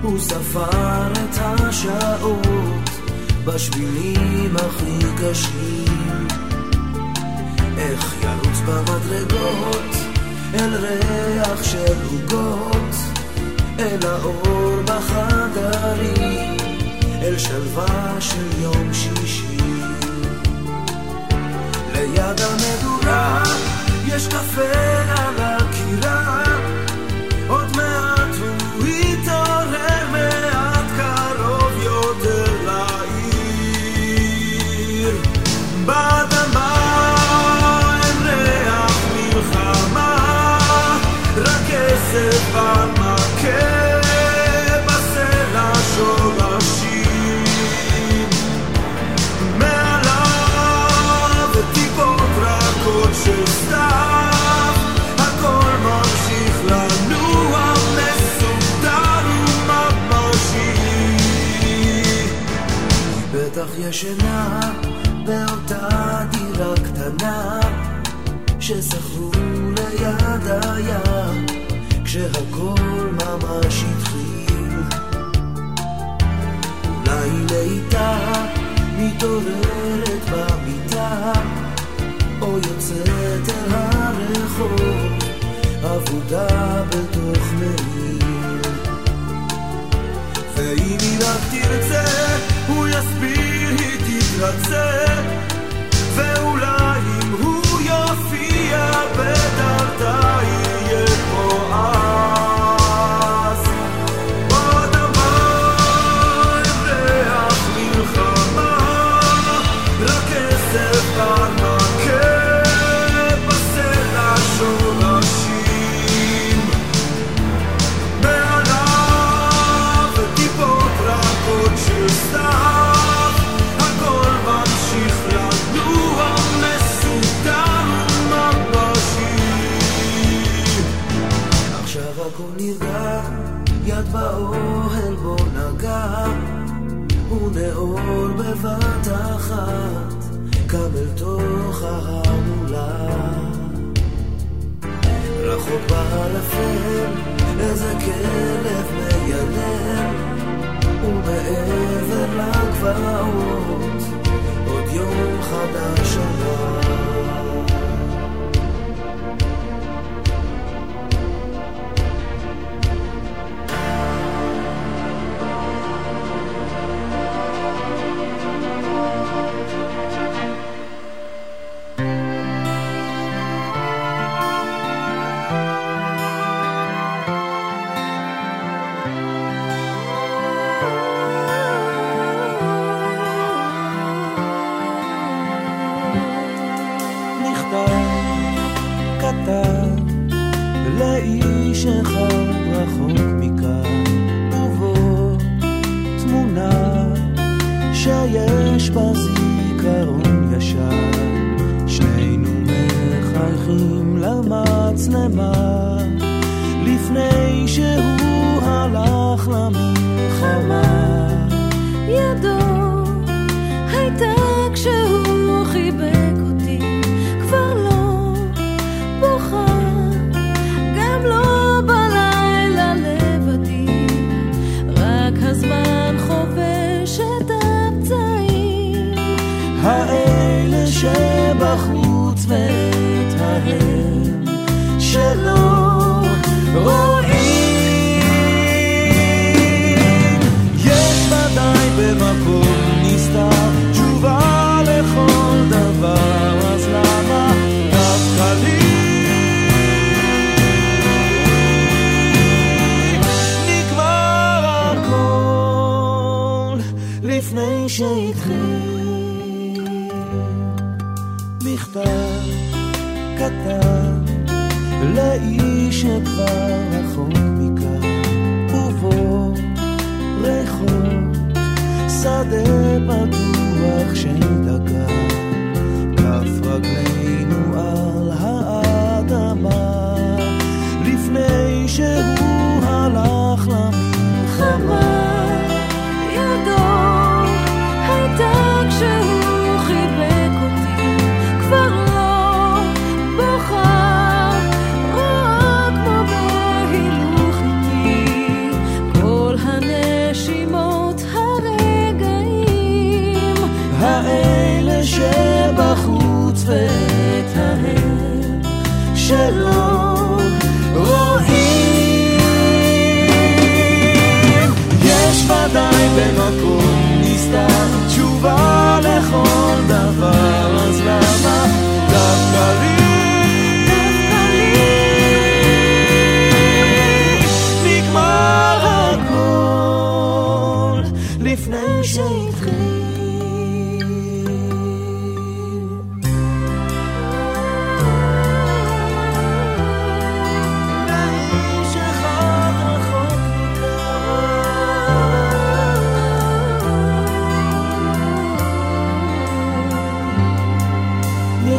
הוא ספר את השעות בשבילים הכי קשים. איך ירוץ במדרגות אל ריח של עוגות, אל האור בחדרים, אל שלווה של יום שישי. ליד המדורה יש קפה על הקירה, עוד מעט ישנה באותה דירה קטנה ששכרו ליד הים כשהכל ממש התחיל. אולי לאיטה מתעוררת במיטה או יוצאת אל הרחוב אבודה בתוך מעיל. ואם היא רק תרצה, הוא יסביר, היא תתרצה ואולי אם הוא יופיע בדרתה יהיה כמו ונאור בבת אחת, קם אל תוך ההמולה. רחוק בעלפל, איזה כלב מיילל, ומעבר לגבעות, עוד יום חדש עבר.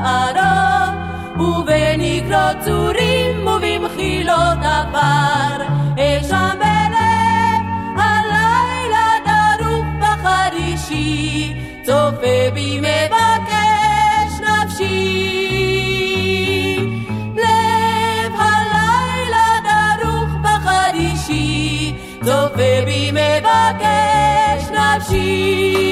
שערה, ובנגרות צורים ובמחילות עפר. אי שם בלב הלילה דרוך בחרישי, צופה בי מבקש נפשי. לב הלילה דרוך בחרישי, צופה בי מבקש נפשי.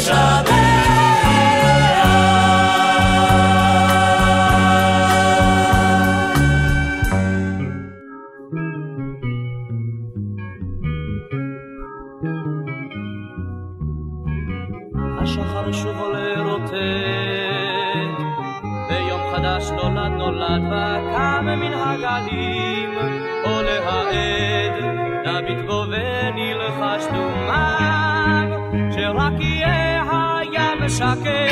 déjà saque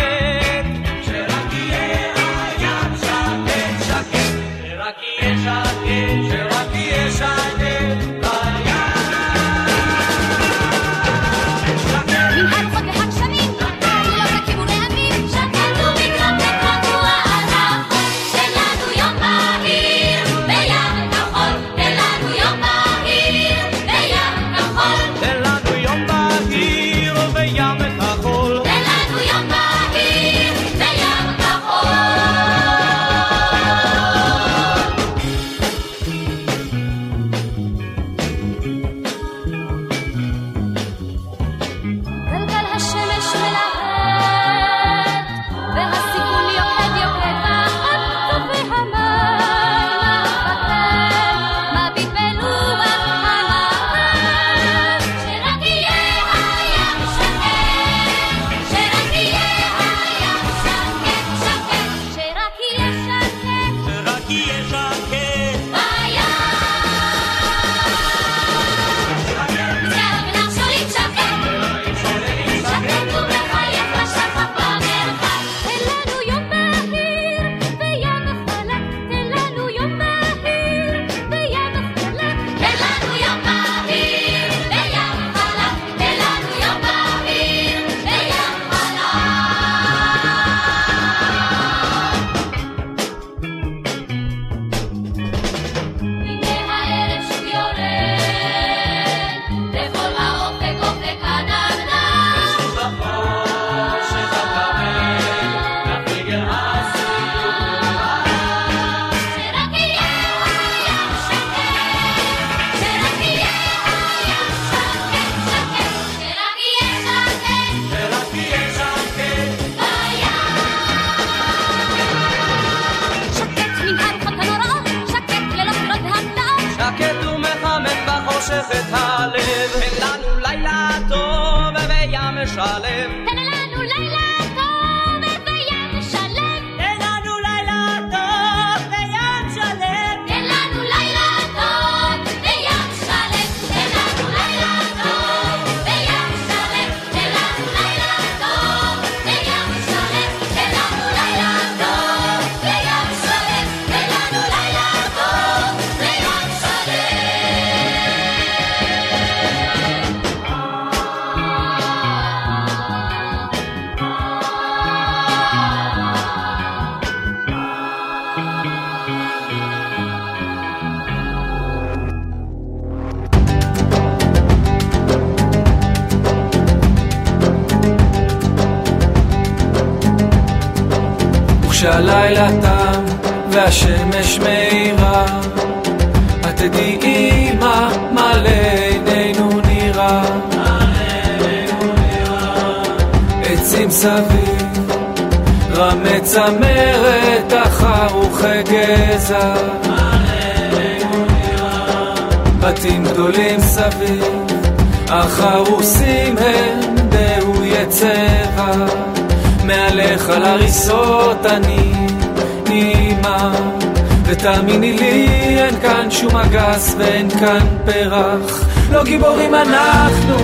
פרח לא גיבורים אנחנו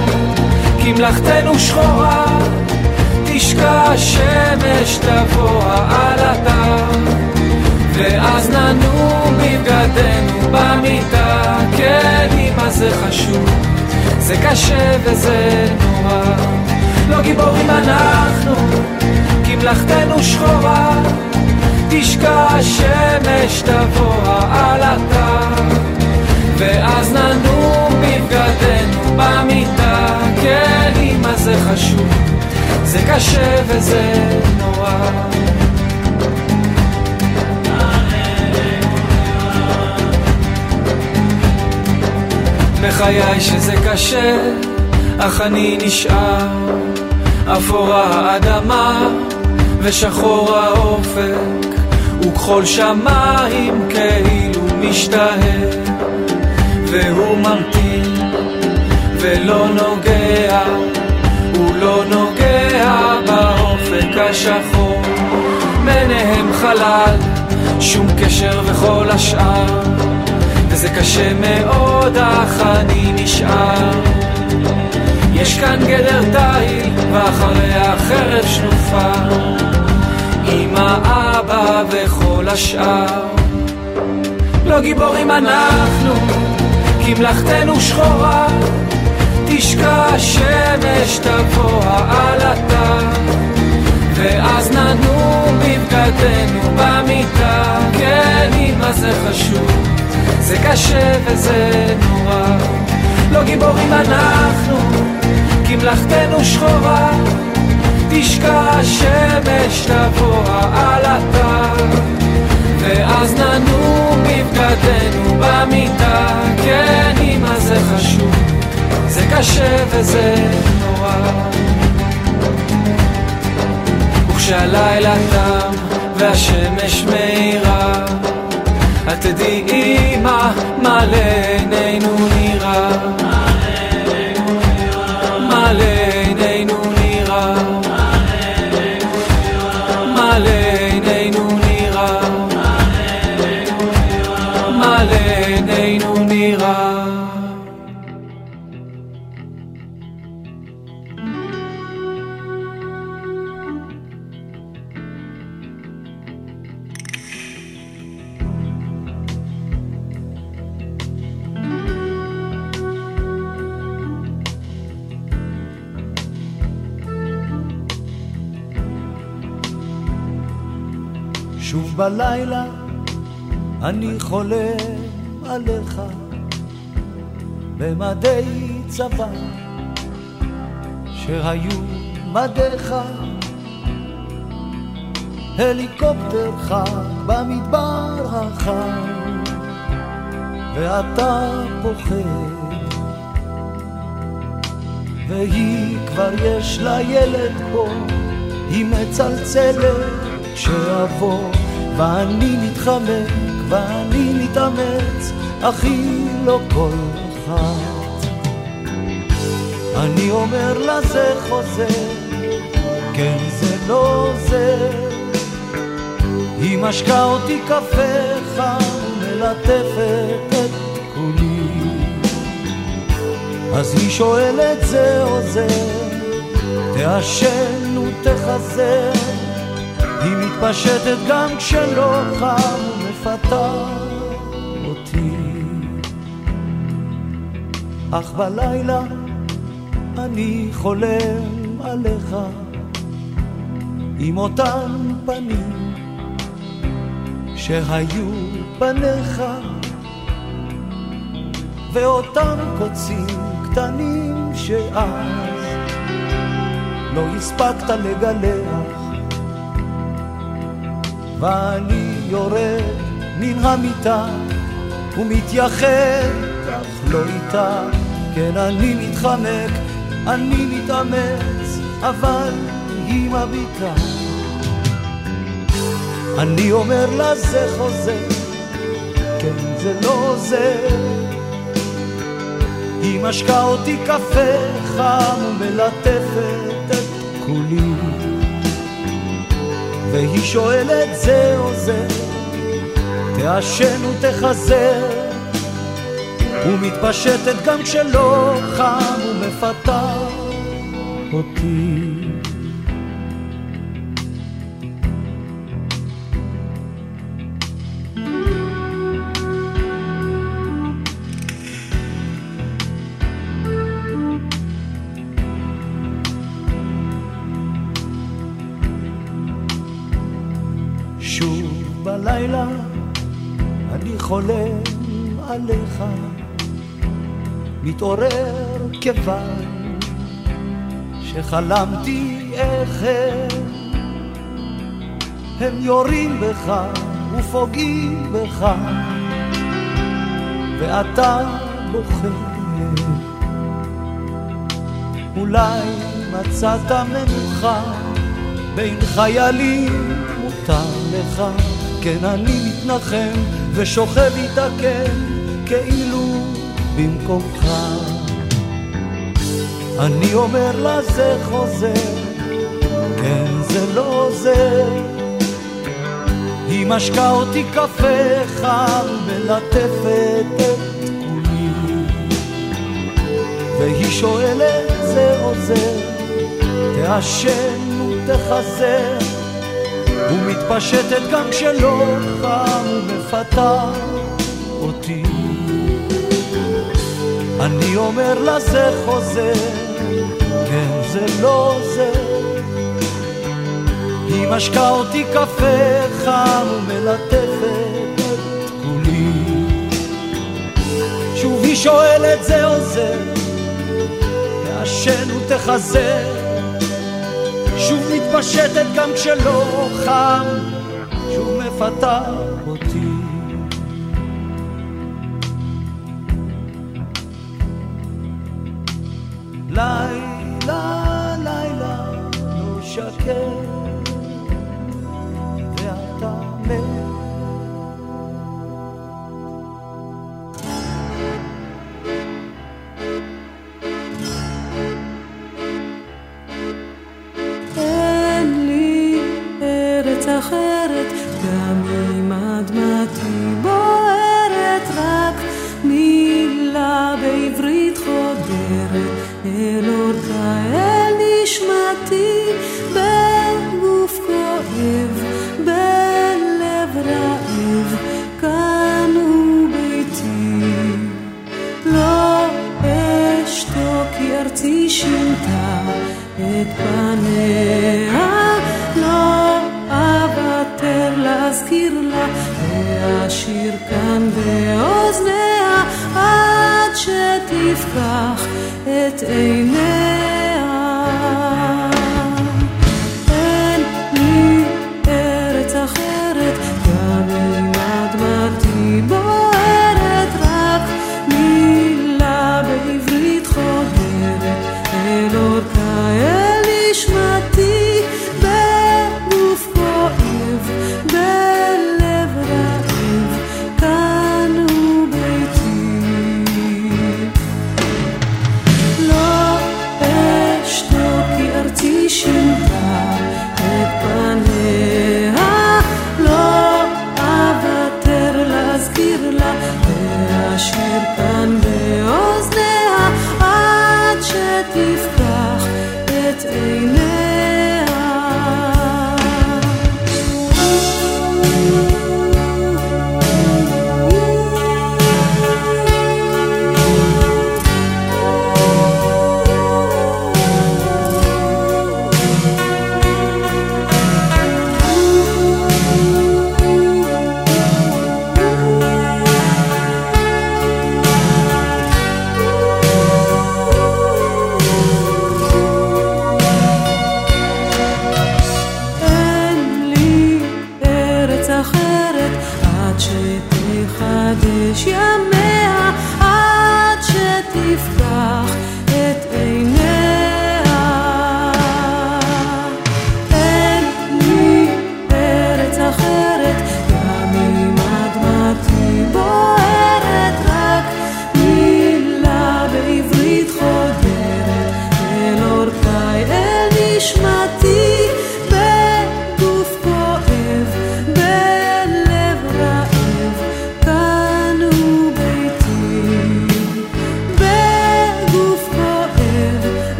כי מלאכתנו שחורה. תשקע השמש תבוא העלתה. ואז ננום בבגדנו במיטה. כן אמא זה חשוב. זה קשה וזה נורא. לא גיבורים אנחנו כי מלאכתנו שחורה, תשקע השמש תבוא העלתה, ואז ננום בבגדנו במיטה, כן אמא זה חשוב, זה קשה וזה נורא. בחיי שזה קשה, אך אני נשאר, אפורה האדמה ושחור האופק, וכחול שמיים כאילו משתהה, והוא ממתין ולא נוגע, הוא לא נוגע באופק השחור, ביניהם חלל, שום קשר וכל השאר, וזה קשה מאוד אך אני נשאר. יש כאן גדר תיל, ואחריה חרב שנופה, אמא, אבא וכל השאר. לא גיבורים אנחנו, כי מלאכתנו שחורה, תשקע השמש תבוא העלתה, ואז ננום בבגדנו במיטה, כן, אמא זה חשוב, זה קשה וזה נורא. לא גיבורים אנחנו, כי מלאכתנו שחורה, תשקע השמש תבוא העלתה, ואז ננום בבגדנו במיטה, כן אמא זה חשוב, זה קשה וזה נורא. וכשהלילה תם והשמש מאירה, את תדעי מה מלא עינינו נראה. חולם עליך במדי צבא שהיו מדיך. הליקופטר חג במדבר החם ואתה פוחד. והיא כבר יש לה ילד פה היא מצלצלת שאבוא ואני מתחמק ואני מתאמץ אך היא לא כל אחת אני אומר לה זה חוזר, כן זה לא זה. היא משקה אותי קפה חם ומלטפת את כולי. אז היא שואלת זה או זה, תעשן ותחזר. היא מתפשטת גם כשלא חם ומפתה אך בלילה אני חולם עליך. עם אותן פנים שהיו פניך ואותם קוצים קטנים שאז לא הספקת לגלח. ואני יורד מן המיטה ומתייחד, אך לא איתה, כן אני מתחמק, אני מתאמץ, אבל היא מביטה. אני אומר לה זה חוזר, כן זה לא זה. היא משקה אותי קפה חם ומלטפת את כולי. והיא שואלת זה או זה, תעשן ותחזר, ומתפשטת גם כשלא חם ומפתה אותי. שוב בלילה אני חולם עליך, מתעורר כיוון שחלמתי איך הם, הם יורים בך ופוגעים בך, ואתה בוכה. אולי מצאת מנוחה בין חיילים מותר לך, כן אני מתנחם ושוכב איתה כן, כאילו במקומך. אני אומר לה זה חוזר, כן זה לא זה. היא משקה אותי קפה חם מלטפת את כולי, והיא שואלת זה או זה, תעשן ותחזר. ומתפשטת גם כשלא חם ומפתה אותי. אני אומר לה זה חוזר, כן זה לא זה. היא משקה אותי קפה חם ומלטפת את כולי. שוב היא שואלת זה או זה, תעשן ותחזר. שוב מתפשטת גם כשלא חם, שוב מפתה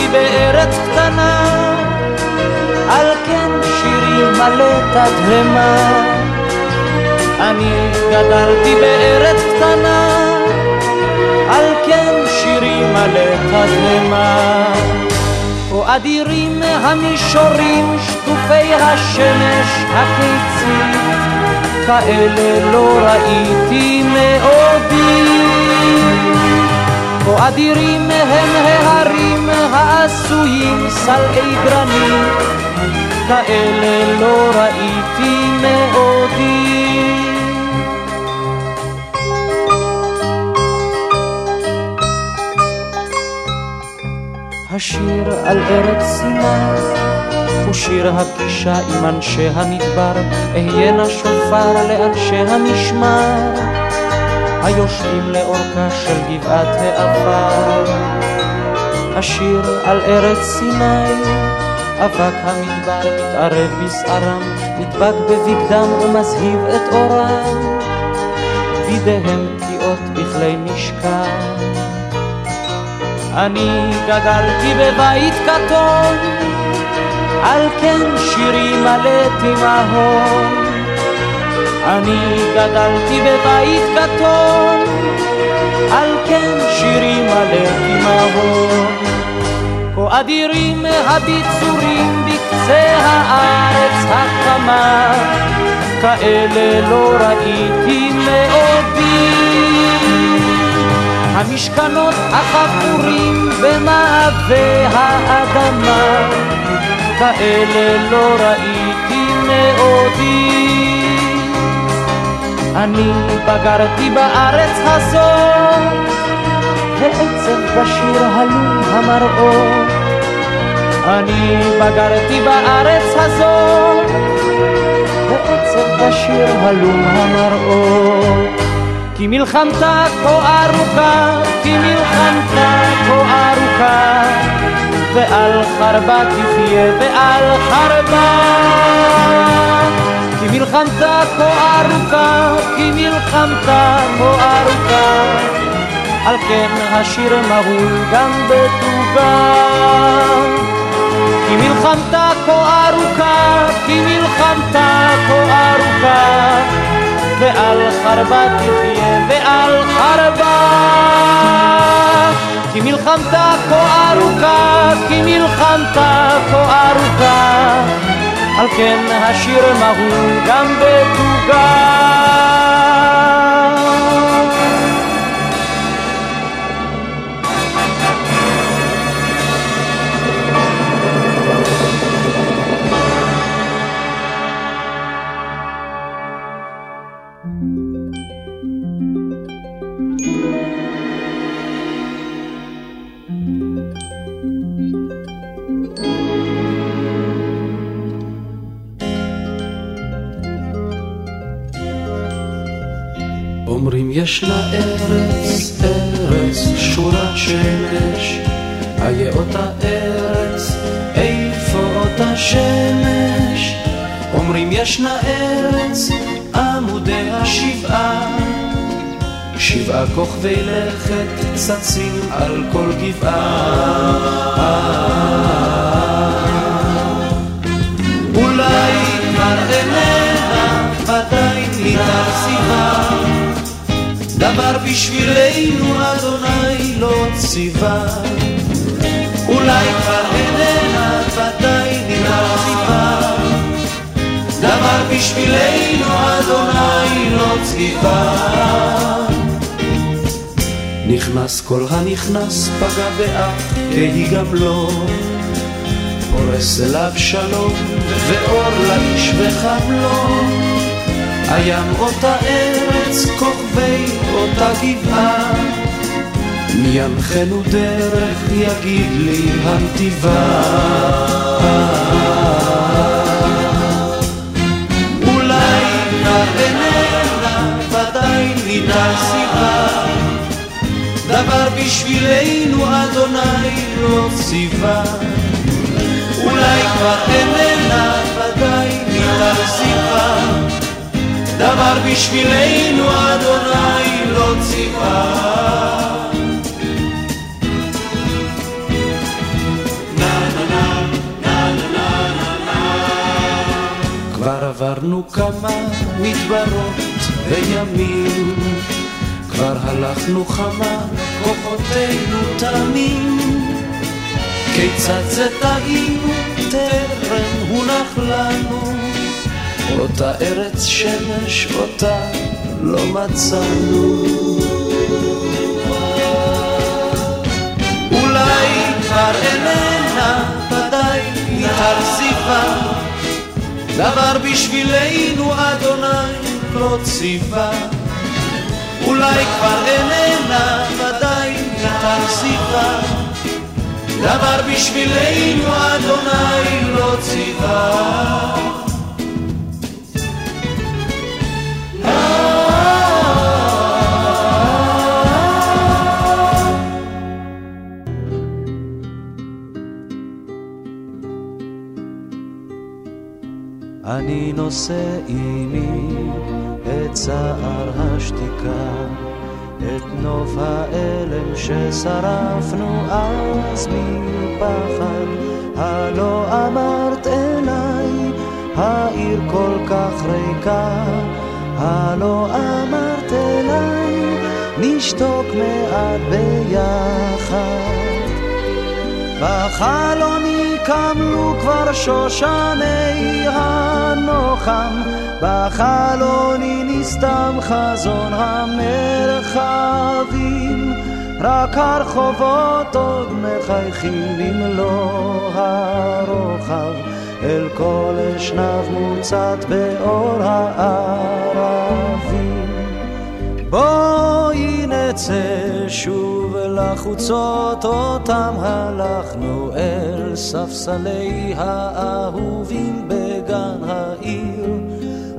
גדלתי בארץ קטנה, על כן שירי מלא תדהמה. אני גדלתי בארץ קטנה, על כן שירי מלא תדהמה. כה אדירים המישורים שטופי השמש הקיצית, כאלה לא ראיתי מעודי. כה אדירים הם ההרים העשויים סלעי גרנית, כאלה לא ראיתי מעודי. השיר על ארץ סיני שיר הפגישה עם אנשי המדבר, אהיינה שופר לאנשי המשמר, היושבים לאורכה של גבעת העפר. השיר על ארץ סיני, אבק המדבר מתערב בשערם, נדבק בבגדם ומזהיב את אורם, בידיהם פגיעות בכלי משכן. אני גדלתי בבית קטון, על כן שירי מלא תימהון. אני גדלתי בבית קטון, על כן שירי מלא תימהון. כה אדירים הביצורים בקצה הארץ החמה, כאלה לא ראיתי מעודי. המשכנות החפורים במעבה האדמה, כאלה לא ראיתי מעודי. אני בגרתי בארץ הזאת, ועצב בשיר הלום המראות. אני בגרתי בארץ הזאת, ועצב בשיר הלום המראות. כי מלחמתה כה ארוכה, כי מלחמתה כה ארוכה, ועל חרבה תחיה ועל חרבה. מלחמתה כה ארוכה, כי מלחמתה כה ארוכה, על כן השיר מהול גם בתוגה. כי מלחמתה כה ארוכה, כי מלחמתה כה ארוכה, ועל חרבה תחיה ועל חרבה. כי מלחמתה כה ארוכה, כי מלחמתה כה ארוכה, על כן השיר מהול גם בתוגה. אומרים ישנה ארץ, ארץ שורת שמש, איה אותה ארץ, איפה אותה שמש? אומרים ישנה ארץ, עמודי השבעה, שבעה כוכבי לכת צצים על כל גבעה. אולי כבר איננה, ודאי ניתן סיבה. דבר בשבילנו אדוני לא ציווה. אולי כבר איננה, ודאי ניתן סיבה. דבר בשבילנו אדוני לא ציווה. נכנס כל הנכנס פגע באח, כי גם לא. פורס אליו שלום, ואור לאיש וחם לו. הים אותה ארץ, כוכבי אותה גבעה. מי ינחנו דרך יגיד לי הנתיבה. אולי איננה, ודאי ניתן בשבילנו אדוני לא ציווה אולי כבר איננה ודאי מתרזיבה דבר בשבילנו אדוני לא ציווה. כבר עברנו כמה מדברות וימים, כבר הלכנו חמה, כוחותינו תמים. כיצד זה טעינו, טרם הונח לנו, אותה ארץ שמש, אותה לא מצאנו. אולי כבר איננה, ודאי מתרזיבה, דבר בשבילנו אדוני לא ציווה. אולי כבר איננה, ודאי מתרזיבה, דבר בשבילנו אדוני לא ציווה. אני נושא עימי את צער השתיקה, את נוף האלם ששרפנו אז מפחד. הלא אמרת אליי, העיר כל כך ריקה, הלא אמרת אליי, נשתוק מעט ביחד. בחלוני קמלו כבר שושני הנוחם, בחלוני נסתם חזון המרחבים, רק הרחובות עוד מחייכים במלוא הרוחב, אל כל אשנב מוצת באור הערבים. בואי נצא שוב לחוצות אותם הלכנו אל ספסלי האהובים בגן העיר.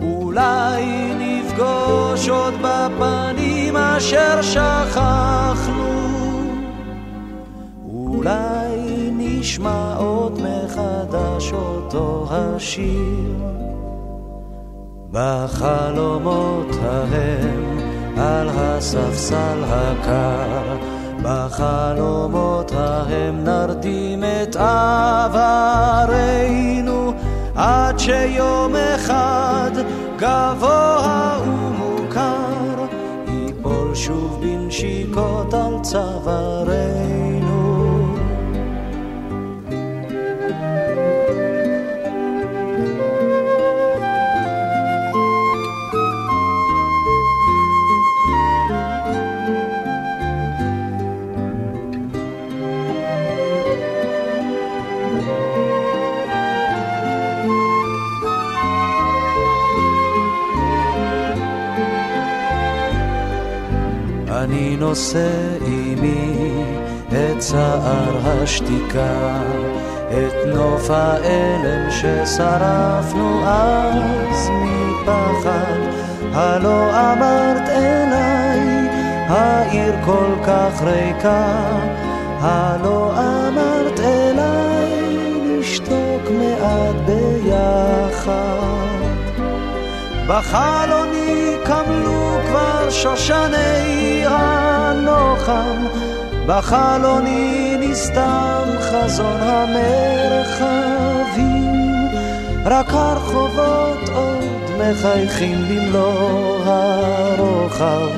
אולי נפגוש עוד בפנים אשר שכחנו. אולי נשמע עוד מחדש אותו השיר. בחלומות ההם על הספסל הקר, בחלומות ההם נרדים את עברנו, עד שיום אחד גבוה ומוכר, ייפול שוב בנשיקות על צווארנו. נושא עימי את צער השתיקה, את נוף האלם ששרפנו אז מפחד. הלא אמרת אליי, העיר כל כך ריקה, הלא אמרת אליי, נשתוק מעט ביחד. בחלוני קמלו שושני הנוחם, בחלוני נסתם חזון המרחבים, רק הרחובות עוד מחייכים במלוא הרוחב,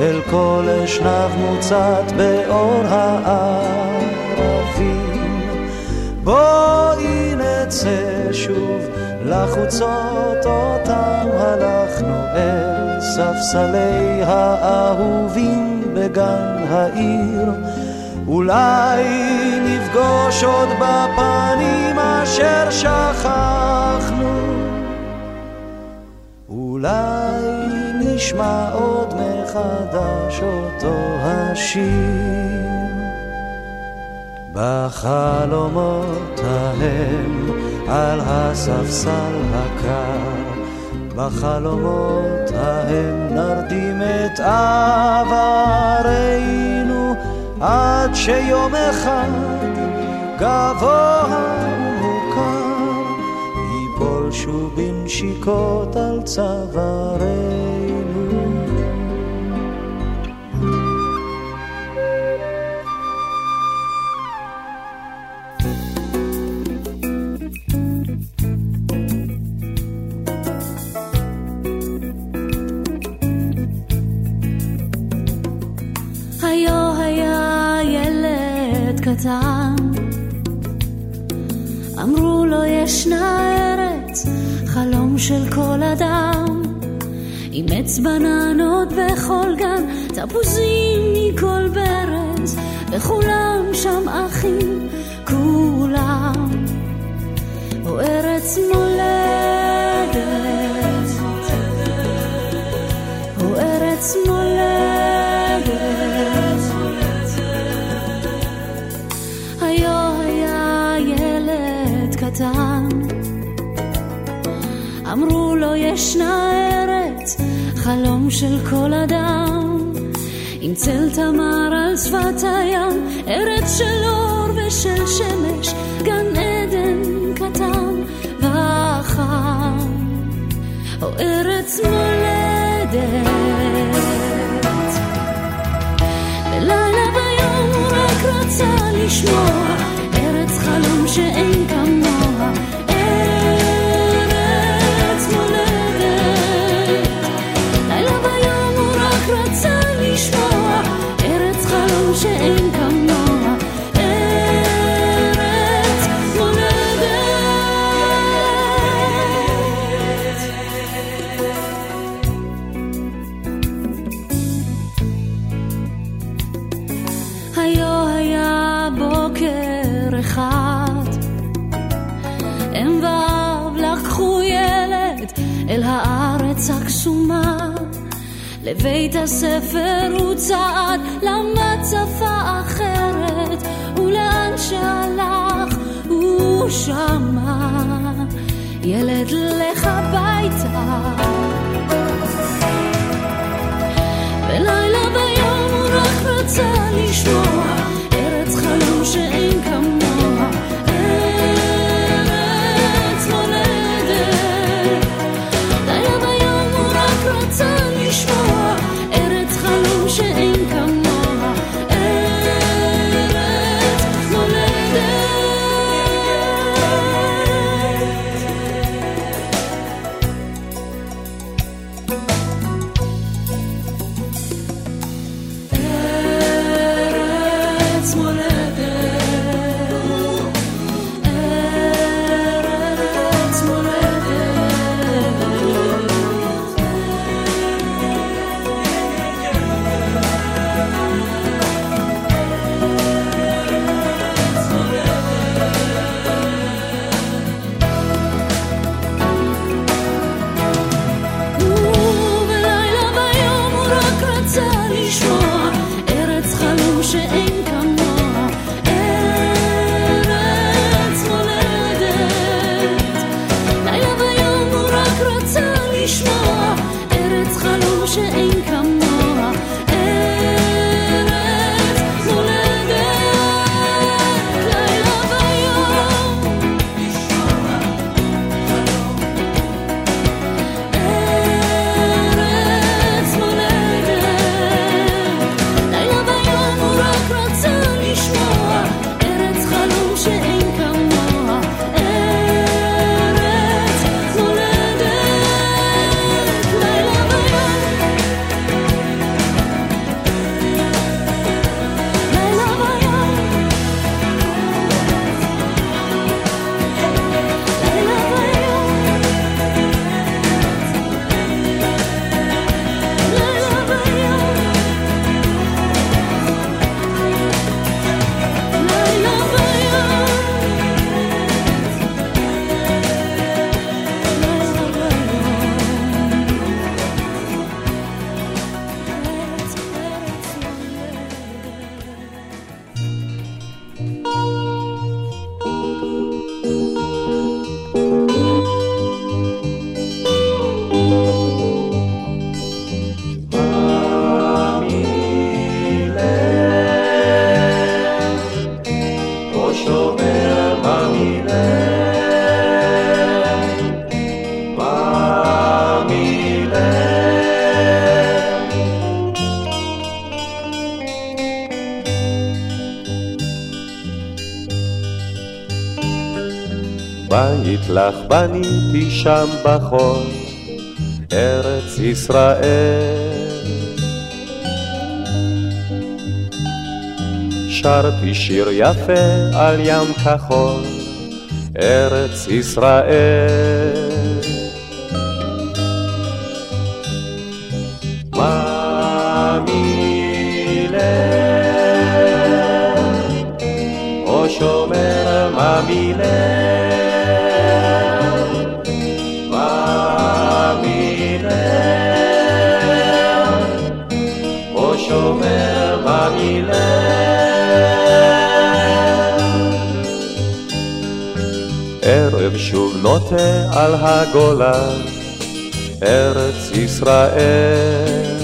אל כל אשנב מוצת באור הערבים. בואי נצא שוב לחוצות אותם הלכנו אל ספסלי האהובים בגן העיר. אולי נפגוש עוד בפנים אשר שכחנו. אולי נשמע עוד מחדש אותו השיר. בחלומות ההם על הספסל הקר, בחלומות ההם נרדים את עברנו, עד שיום אחד גבוה ומוכר ייפול שוב בנשיקות על צווארנו. ישנה ארץ, חלום של כל אדם. עם עץ בננות בכל גן, תפוזים מכל ברז, וכולם שם אחים, כולם. או ארץ מולדת, או ארץ מולדת. ישנה ארץ, חלום של כל אדם. עם צל תמר על שפת הים, ארץ של אור ושל שמש, גן עדן קטן וחם, או ארץ מולדת. בלילה ויום הוא רק רצה לשמוע לבית הספר הוא צעד, למד שפה אחרת, ולאן שהלך הוא שמע. ילד לך הביתה. בלילה ביום הוא רק רצה לשמוע לשמוע. ארץ חלום שאין כמוה. שם בחול, ארץ ישראל. שרתי שיר יפה על ים כחול, ארץ ישראל. על הגולן, ארץ ישראל.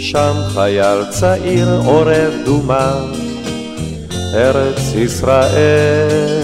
שם חייל צעיר עורב דומם, ארץ ישראל.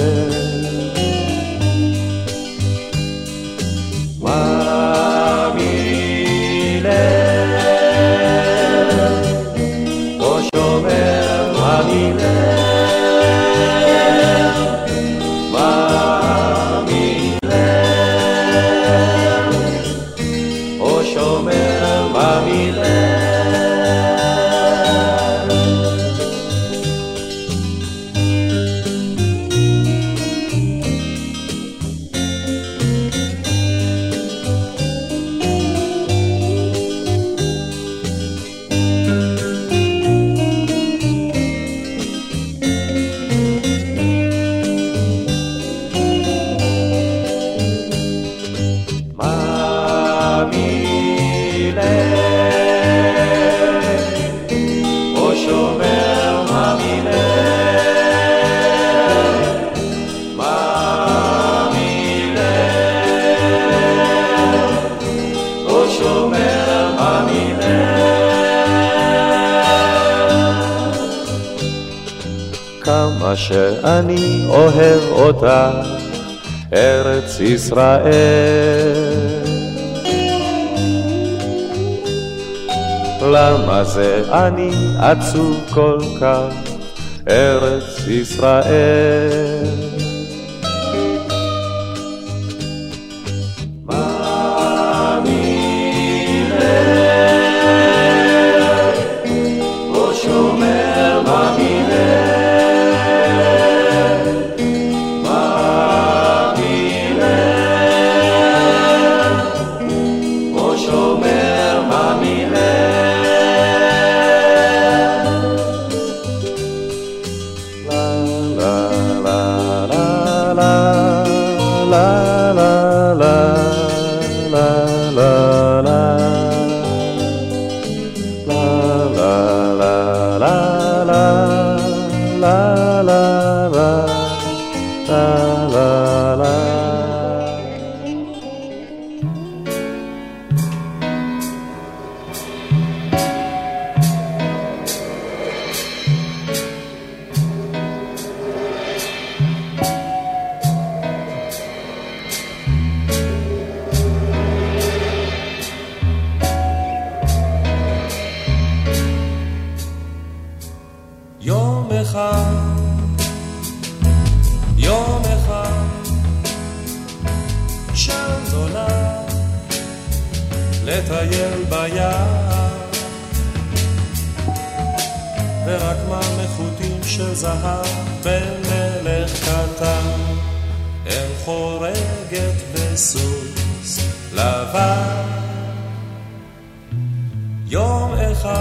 שאני אוהב אותה, ארץ ישראל. למה זה אני עצוב כל כך, ארץ ישראל?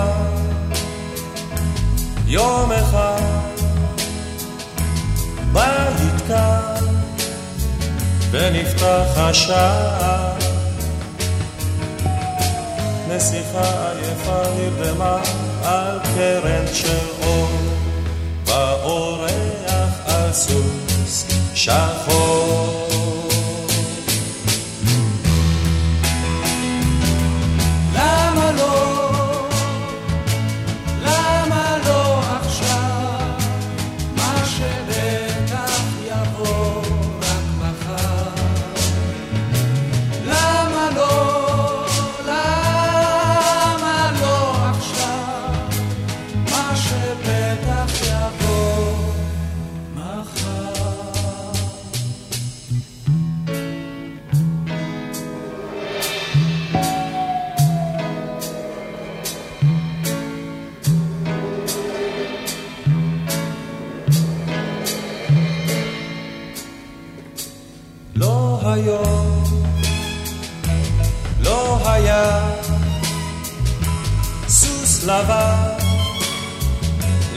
אחד יום אחד בית קר ונפתח השער. נסיכה עייפה נרדמה על קרן של אור באורח על סוס שחור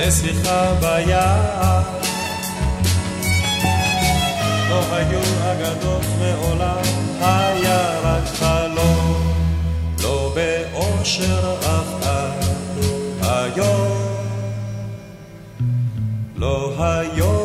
לשיחה ביער. לא היו אגדות מעולם, היה רק חלום, לא באושר אף אחד. היום, לא היו,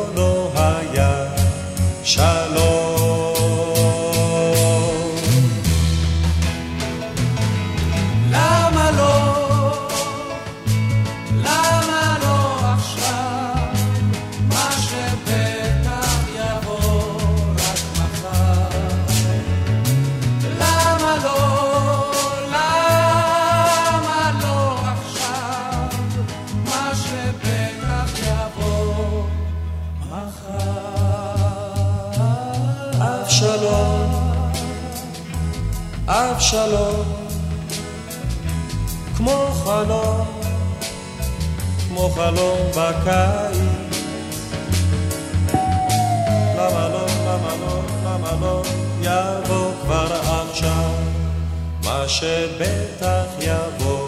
אבשלום, כמו חלום, כמו חלום בקיץ. למה לא, למה לא, למה לא, יבוא כבר עכשיו, מה שבטח יבוא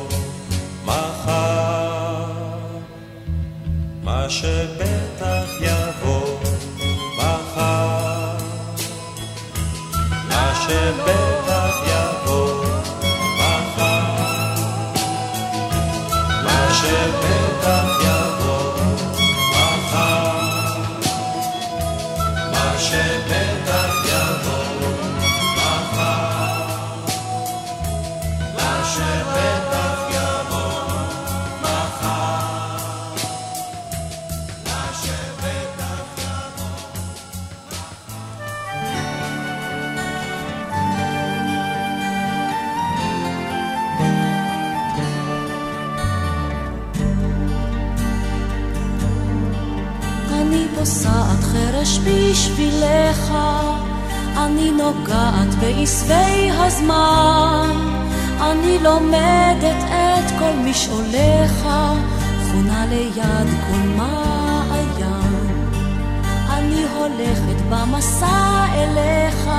בעשבי הזמן, אני לומדת את כל משעוליך, חונה ליד כל מעיין. אני הולכת במסע אליך,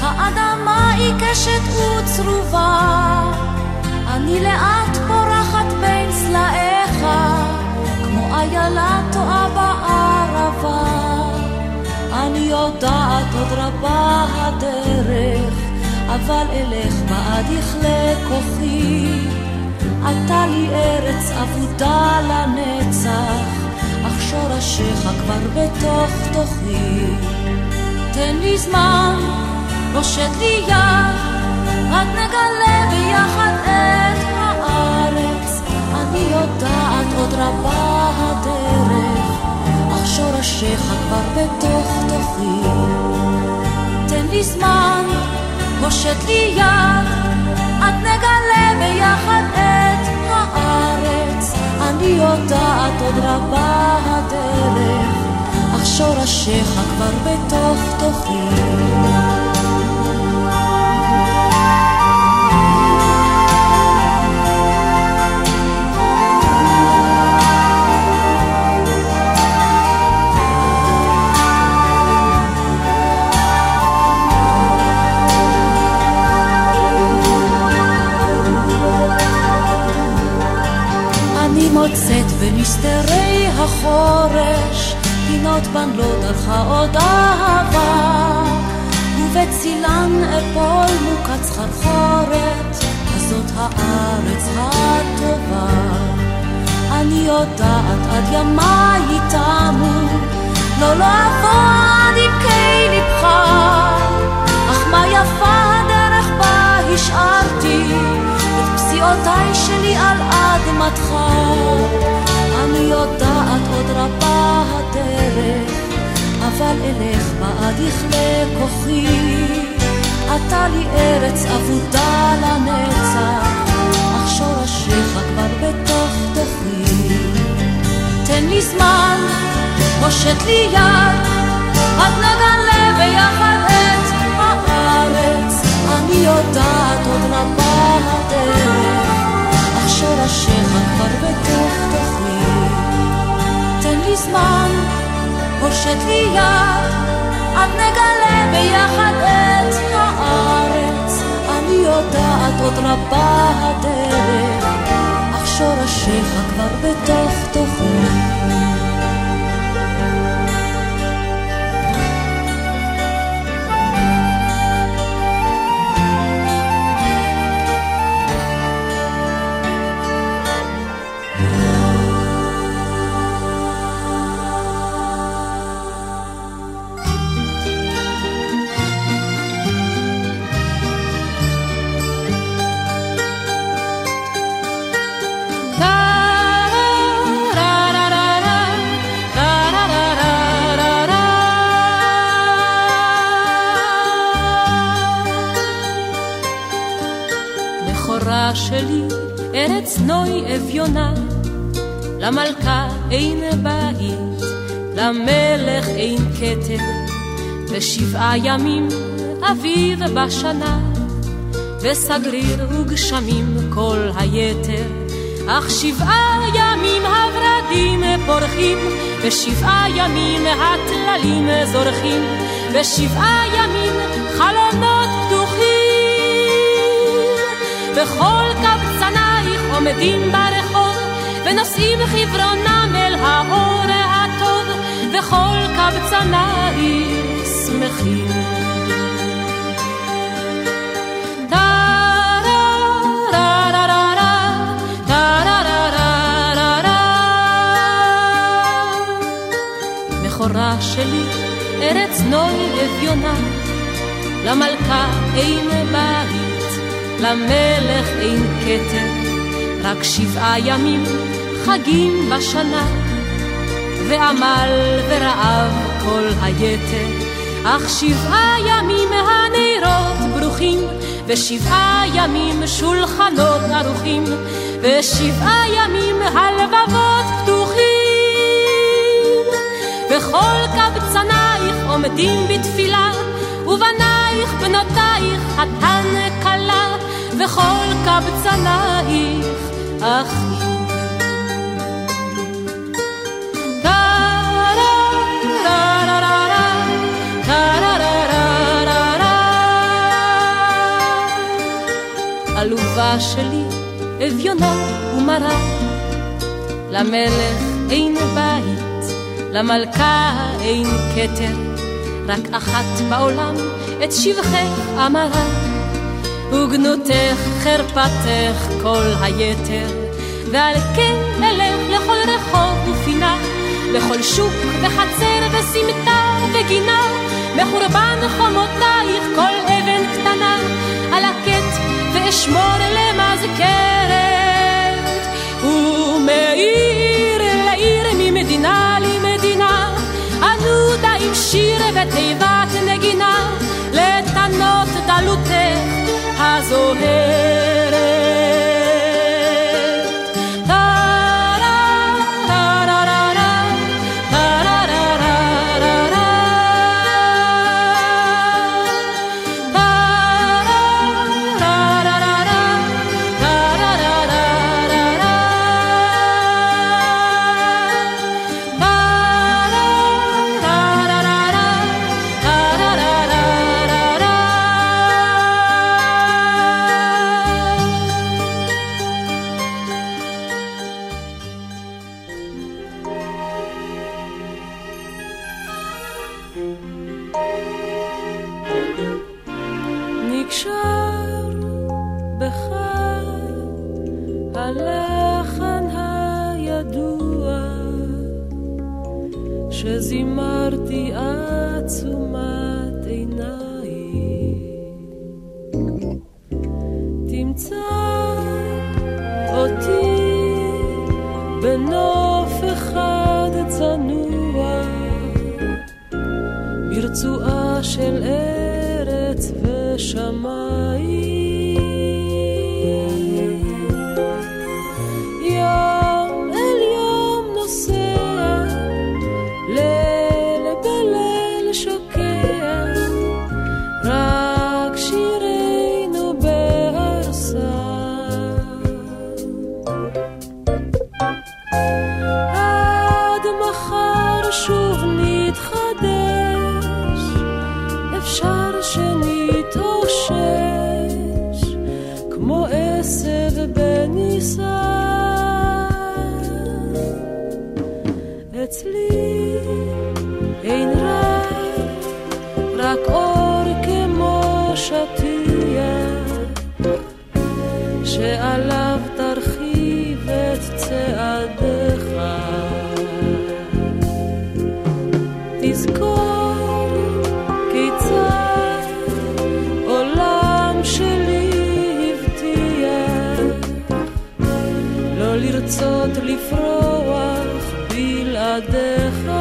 האדמה עיקשת וצרובה, אני לאט פורחת בין סלעיך. כמו איילה טועה בערבה. יודעת עוד רבה הדרך, אבל אלך בעד יכלה כוחי. אתה לי ארץ אבודה לנצח, אך שורשיך כבר בתוך תוכי. תן לי זמן, פושט לי יד, רק נגלה ביחד את הארץ. אני יודעת עוד רבה הדרך, אך שורשיך כבר בתוך תוכי. תן לי זמן, פושט לי יד, עד נגלה ביחד את הארץ. אני יודעת עוד רבה הדרך, אך שורשיך כבר בתוך תוכי. בנסתרי החורש פינות לא דרכה עוד אהבה. ובצילן אפול מוכת סחרחורת הזאת הארץ הטובה. אני יודעת עד ימיי תמו לא לעבור עד עמקי ליבך אך מה יפה הדרך בה השארתי את פסיעותיי שלי על אדמתך. אני יודעת עוד רבה הדרך, אבל אלך בעד יכלה כוחי. אתה לי ארץ אבודה לנצח, אך שורשיך כבר בתוך תוכי. תן לי זמן, פושט לי יד, תן לי יד, אז נגלה ביחד את הארץ. אני יודעת עוד רבה הדרך, אך שורשיך כבר בתוך תוכי. ארץ נוי אביונה, למלכה אין בית, למלך אין כתר, ושבעה ימים אביב בשנה, וסגריר וגשמים כל היתר, אך שבעה ימים הורדים פורחים, ושבעה ימים הטללים זורחים, ושבעה ימים חלונות וכל קבצנייך עומדים ברחוב, ונושאים חברונם אל האור הטוב, וכל קבצנייך שמחים. ארץ נוי אביונה, למלכה אין בית. למלך אין כתר, רק שבעה ימים חגים בשנה, ועמל ורעב כל היתר, אך שבעה ימים הנרות ברוכים, ושבעה ימים שולחנות ערוכים, ושבעה ימים הלבבות פתוחים. וכל קבצנייך עומדים בתפילה, ובנייך בנותייך חתן כלה, וכל קבצנייך אחים. עלובה שלי, אביונה ומרה, למלך אין בית, למלכה אין כתר, רק אחת בעולם את שבחך אמרה. וגנותך חרפתך כל היתר, ועל כן אלך לכל רחוב ופינה, לכל שוק וחצר וסמטה וגינה, מחורבן חומותייך כל אבן קטנה, על הקט ואשמור למזכרת, ומעיר לעיר ממדינה למדינה, ענודה עם שיר ותיבת הזוהרת. לרצות לפרוח בלעדיך.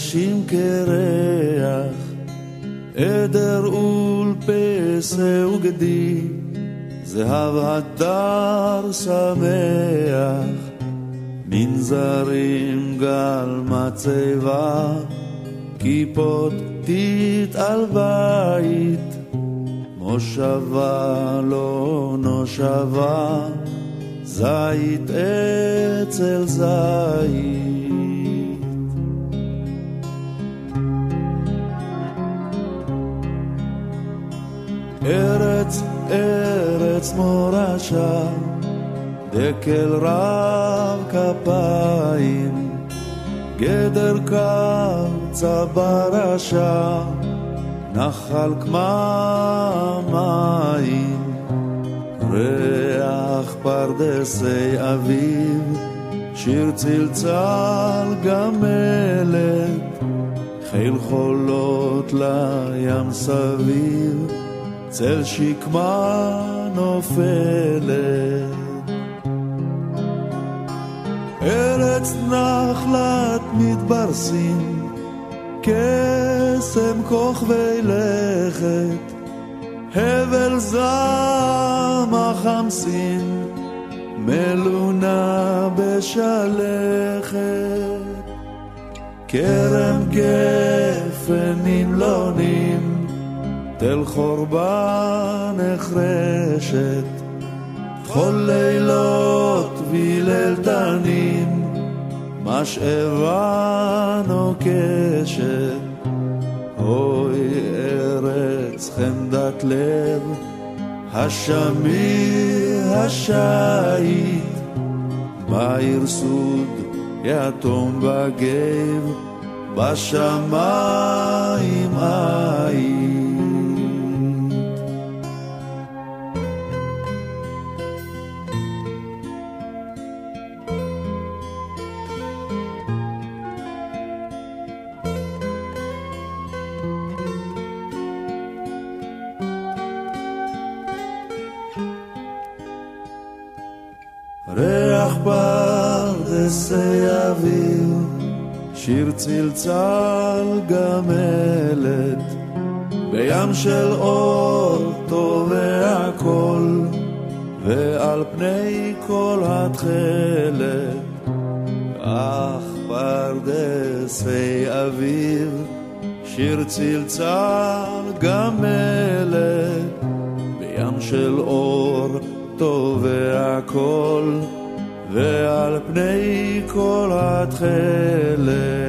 she צל שקמה נופלת. ארץ נחלת מתברסים, קסם כוכבי לכת, הבל זעם החמסין, מלונה בשלכת. כרם גפן אם לא תל חורבה נחרשת, כל לילות וליל תנים, משאבה נוקשת. אוי ארץ חמדת לב, השמי השיט, בעיר סוד יתום בגב, בשמיים היית. שיר צלצל גמלת, בים של אור טובע קול, ועל פני כל התכלת, אך פרדסי אוויר, שיר צלצל גמלת, בים של אור טובע קול, ועל פני כל התכלת.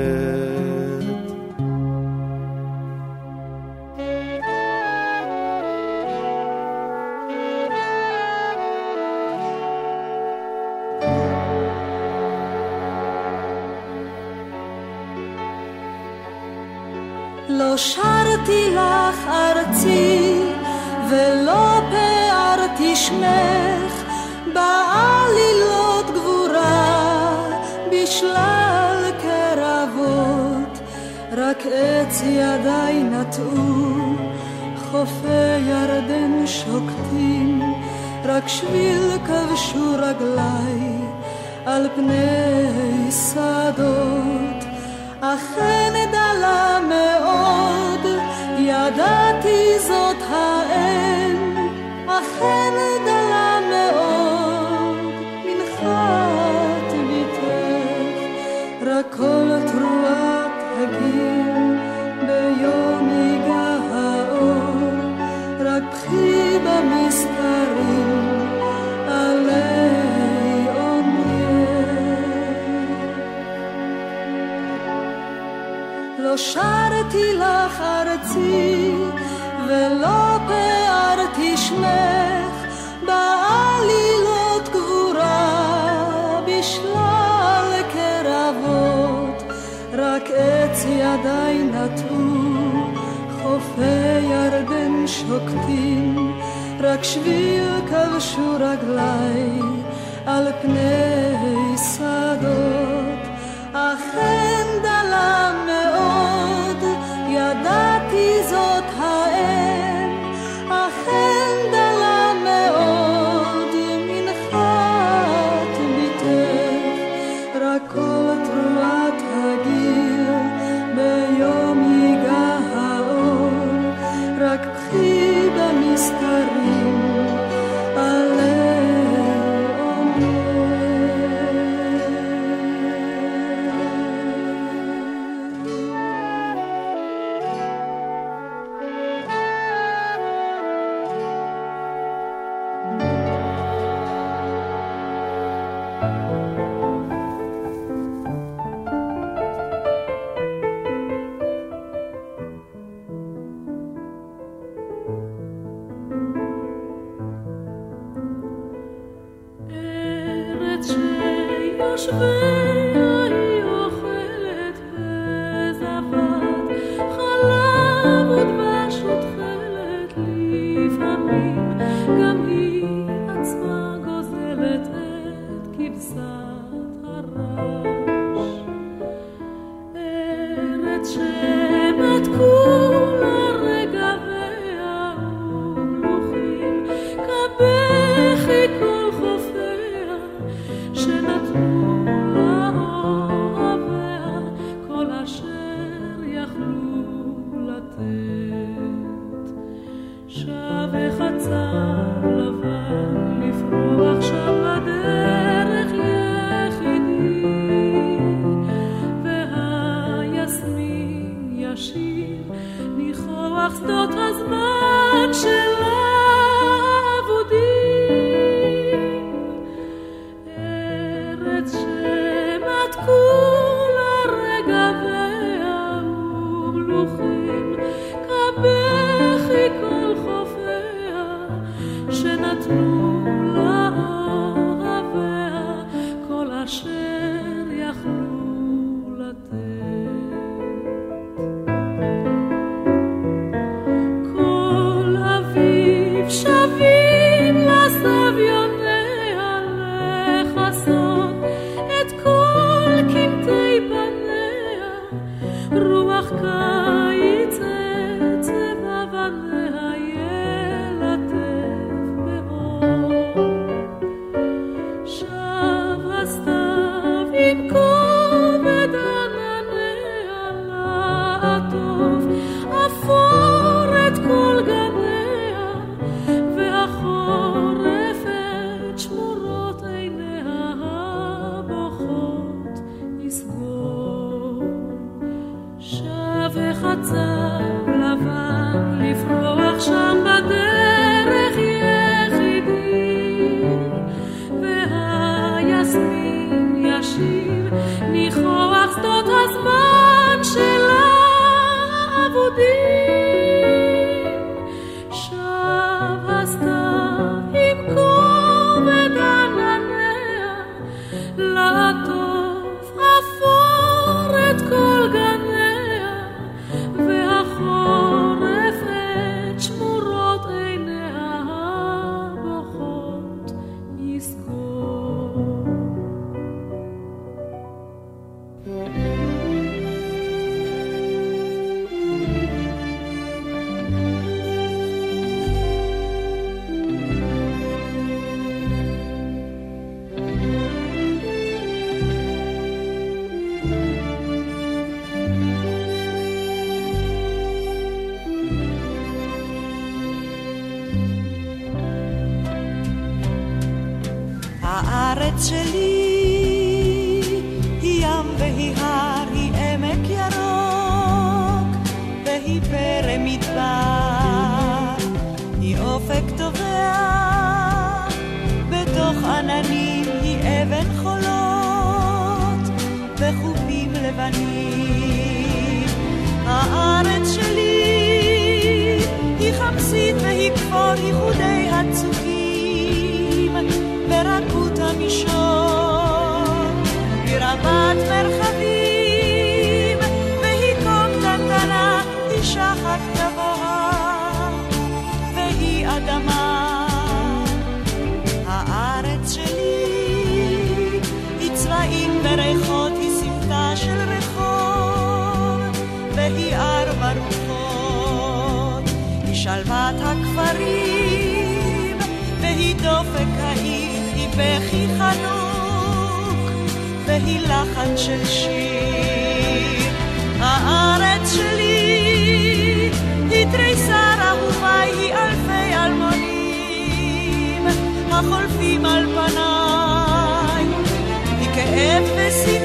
לא שרתי לך ארצי ולא פארתי שמך. בעלילות גבורה בשלל קרבות רק עץ ידיי נטעו. חופי ירדן שוקטים רק שביל כבשו רגליי על פני שדות. אכן דלה מאוד, ידעתי זאת האם, אכן דלה מאוד, מנחת ביתך, רק כל ארצי ולא פארתי שמך בעלילות גבורה בשלל קרבות רק עץ ידיי נטעו חופי ירדן שוקטים רק שביל כבשו רגליי על פני בין חולות וחופים לבנים. הארץ שלי היא חמסית והיא כפור ייחודי וכי חנוק, והיא לחן של שיר. הארץ שלי היא תריסר אהובה, היא אלפי אלמונים החולפים על פניי, היא כאב ושמחה.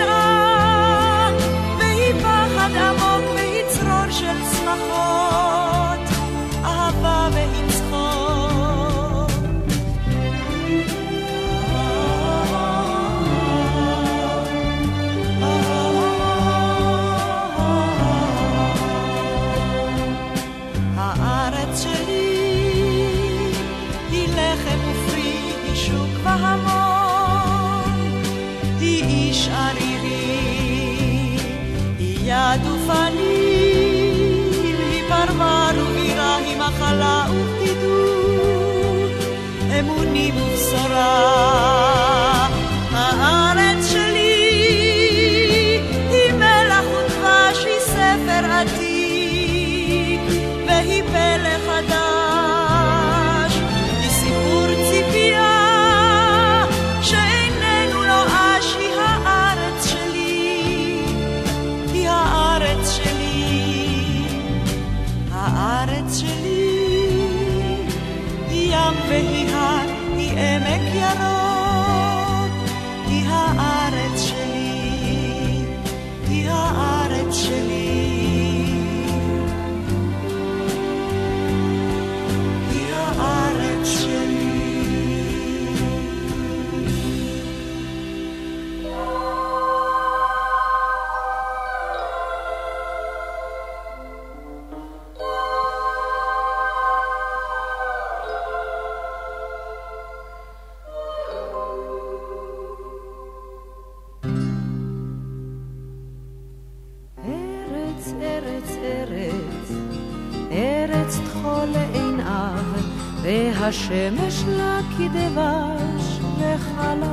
השמש לה כדבש וחלב.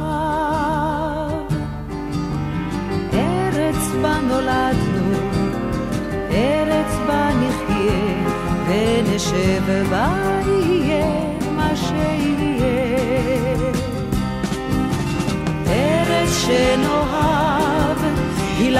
ארץ בה נולדנו, ארץ בה נחיה, ונשב בה יהיה מה שיהיה. ארץ שנאהב, היא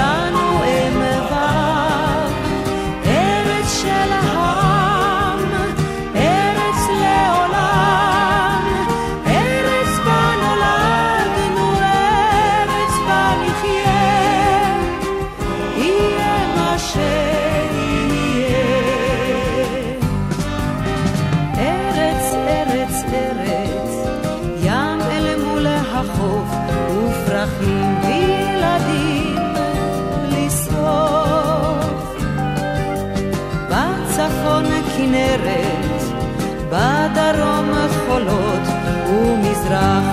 כנרת, בדרום חולות, ומזרח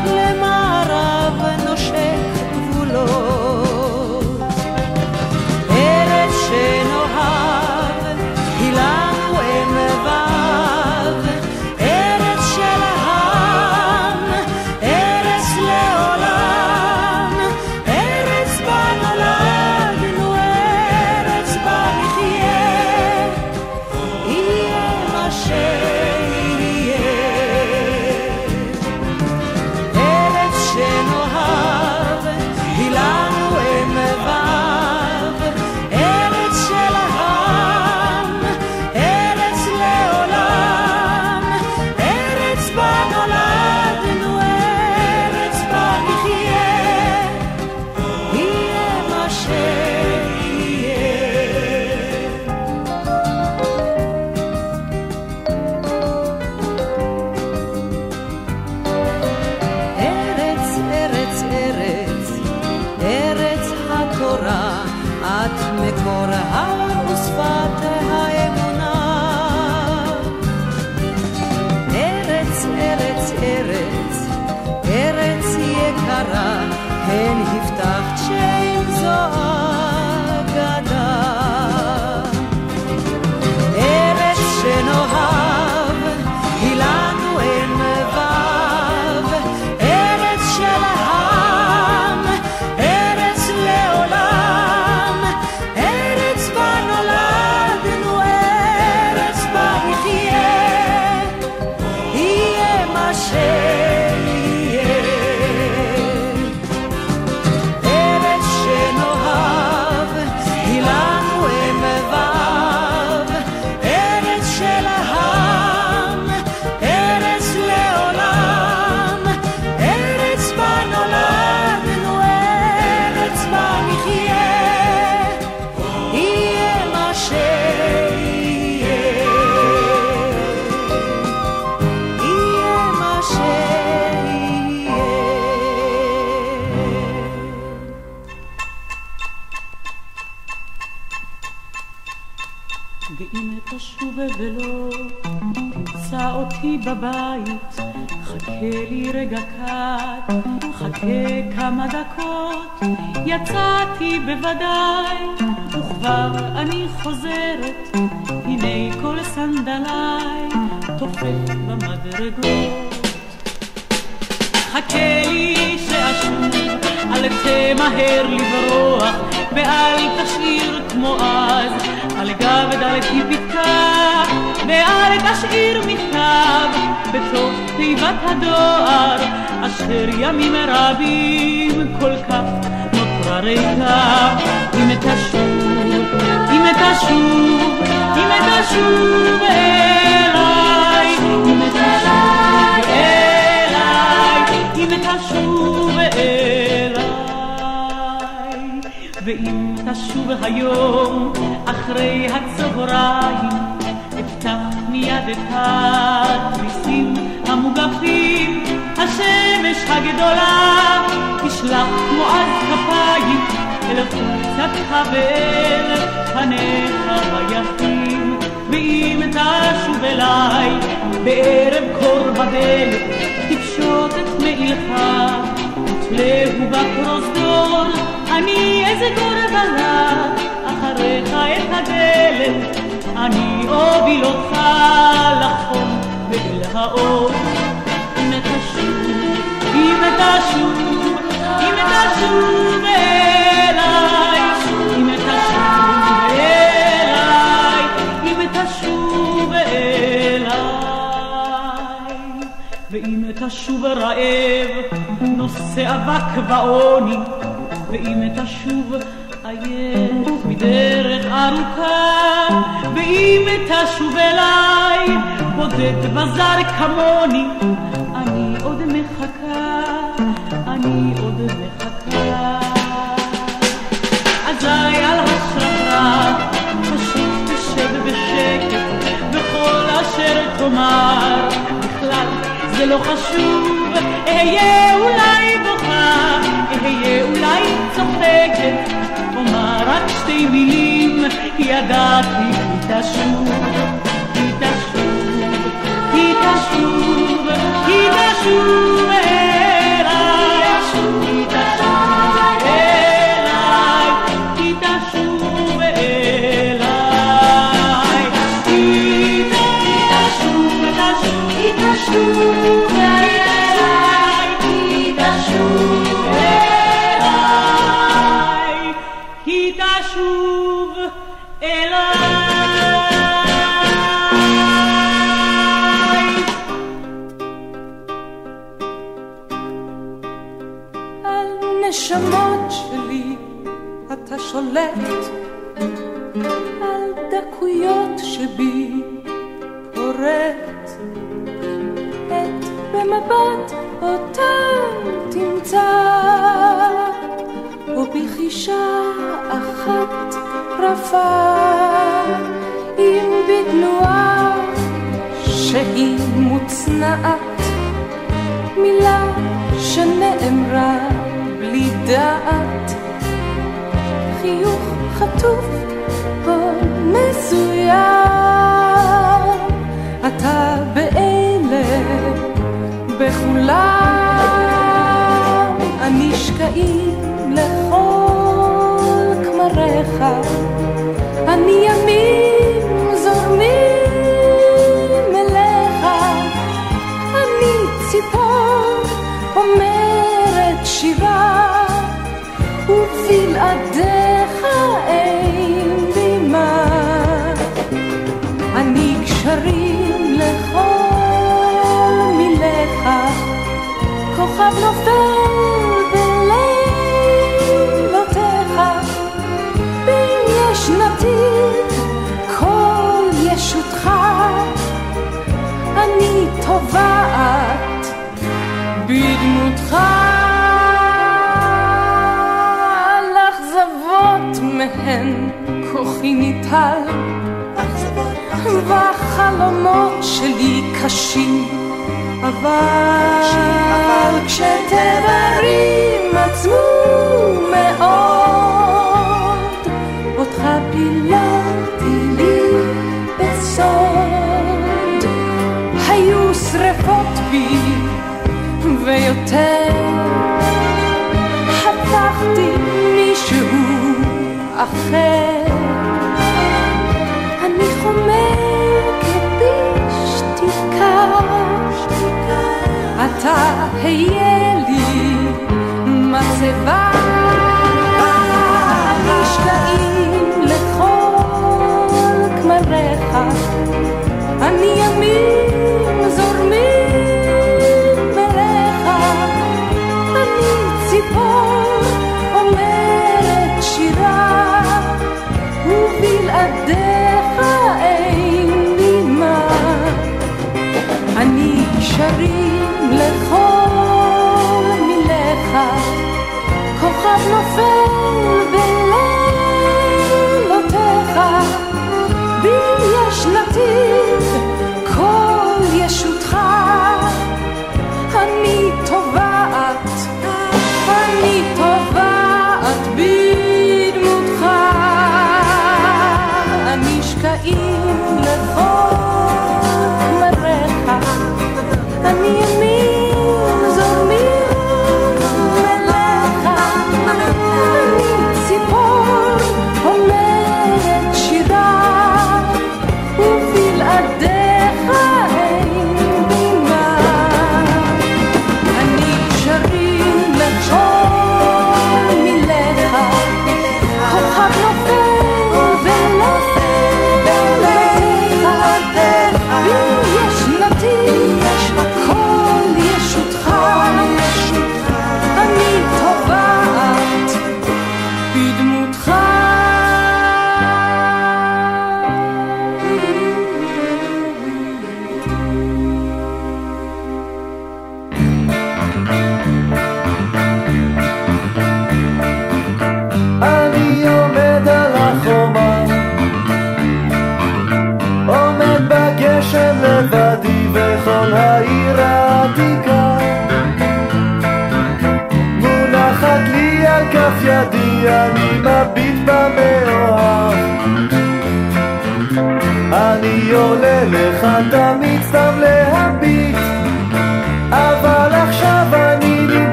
דקות, יצאתי בוודאי, וכבר אני חוזרת, הנה כל סנדליי תופף במדרגות. חכה לי שאשוב, אל תמהר לברוח, ואל תשאיר כמו אז, על גב דלתי פתקה, ואל תשאיר מכתב, בתוך תיבת הדואר, אשר ימים רבים כל כך נותרה ריקה. אם תשוב, אם תשוב, אם תשוב אליי, אם תשוב אליי, אם תשוב אליי, ואם תשוב היום אחרי הצהריים, אפתח מיד את התריסים המוגפים, השמש הגדולה תשלח כמו אז כפיים אל חולצתך ואל פניך היפים, ואם תשוב אליי בערב קור בדלת, תפשוט את מעילך, ותלהו בפרוזדור, אני אסגור בלה אחריך את הדלת, אני אוביל אותך לחום האור. אם תשוב, אם תשוב, אם תשוב אליי, אם תשוב אליי, אם תשוב אליי, ואם תשוב רעב, נושא אבק ועוני, ואם תשוב עייף מדרך ארוכה, ואם תשוב אליי, בודד וזר כמוני, אני עוד מחכה, אני עוד מחכה. אזי על השררה, פשוט תשב בשקט, וכל אשר תאמר, בכלל זה לא חשוב, אהיה אולי בוכה, אהיה אולי צוחקת, אומר רק שתי מילים, ידעתי כי תשוב. sube y la sube. והחלומות שלי קשים. אבל שתברים עצמו מאוד, אותך פיללתי לי בסוד. היו שרפות בי ויותר, חתכתי מישהו אחר.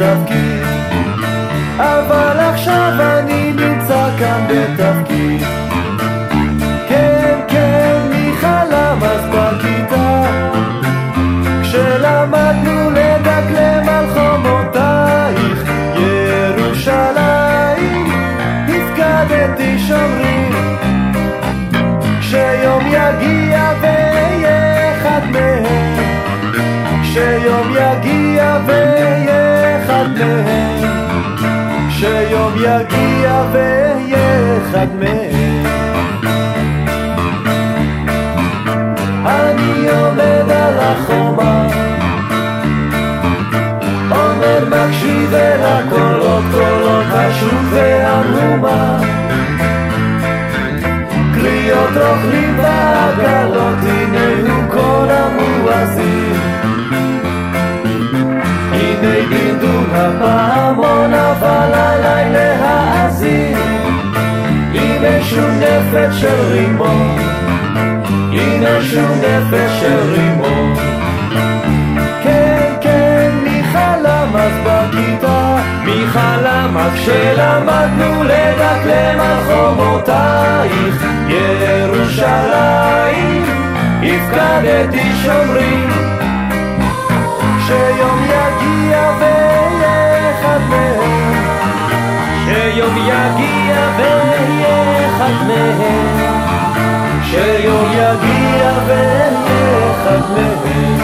בתפקיד. אבל עכשיו אני נמצא כאן בתפקיד. כן, כן, מי חלם אז בכיתה? כשלמדנו לדקלם על חומותייך ירושלים הפקדתי שומרים כשיום יגיע ואהיה אחד מהם. כשיום יגיע ואהיה יגיע ואהיה אחד מהם. אני עומד על החומה עומד מקשיב אל הקולות קולות השוק והמהומה. קריאות רוכלים ועגלות הנה הוא כל המואזין. הנה דמדום הפעמון אבל עליי עם משונפת של רימון. עם משונפת של רימון. כן כן מי חלם אז בכיתה. מי חלם אז כשלמדנו לדקלם על חומותייך ירושלים הפקדתי שומרים. שיום יגיע מהם. שיום יגיע ואהיה אחד מהם. שיום יגיע ואהיה אחד מהם.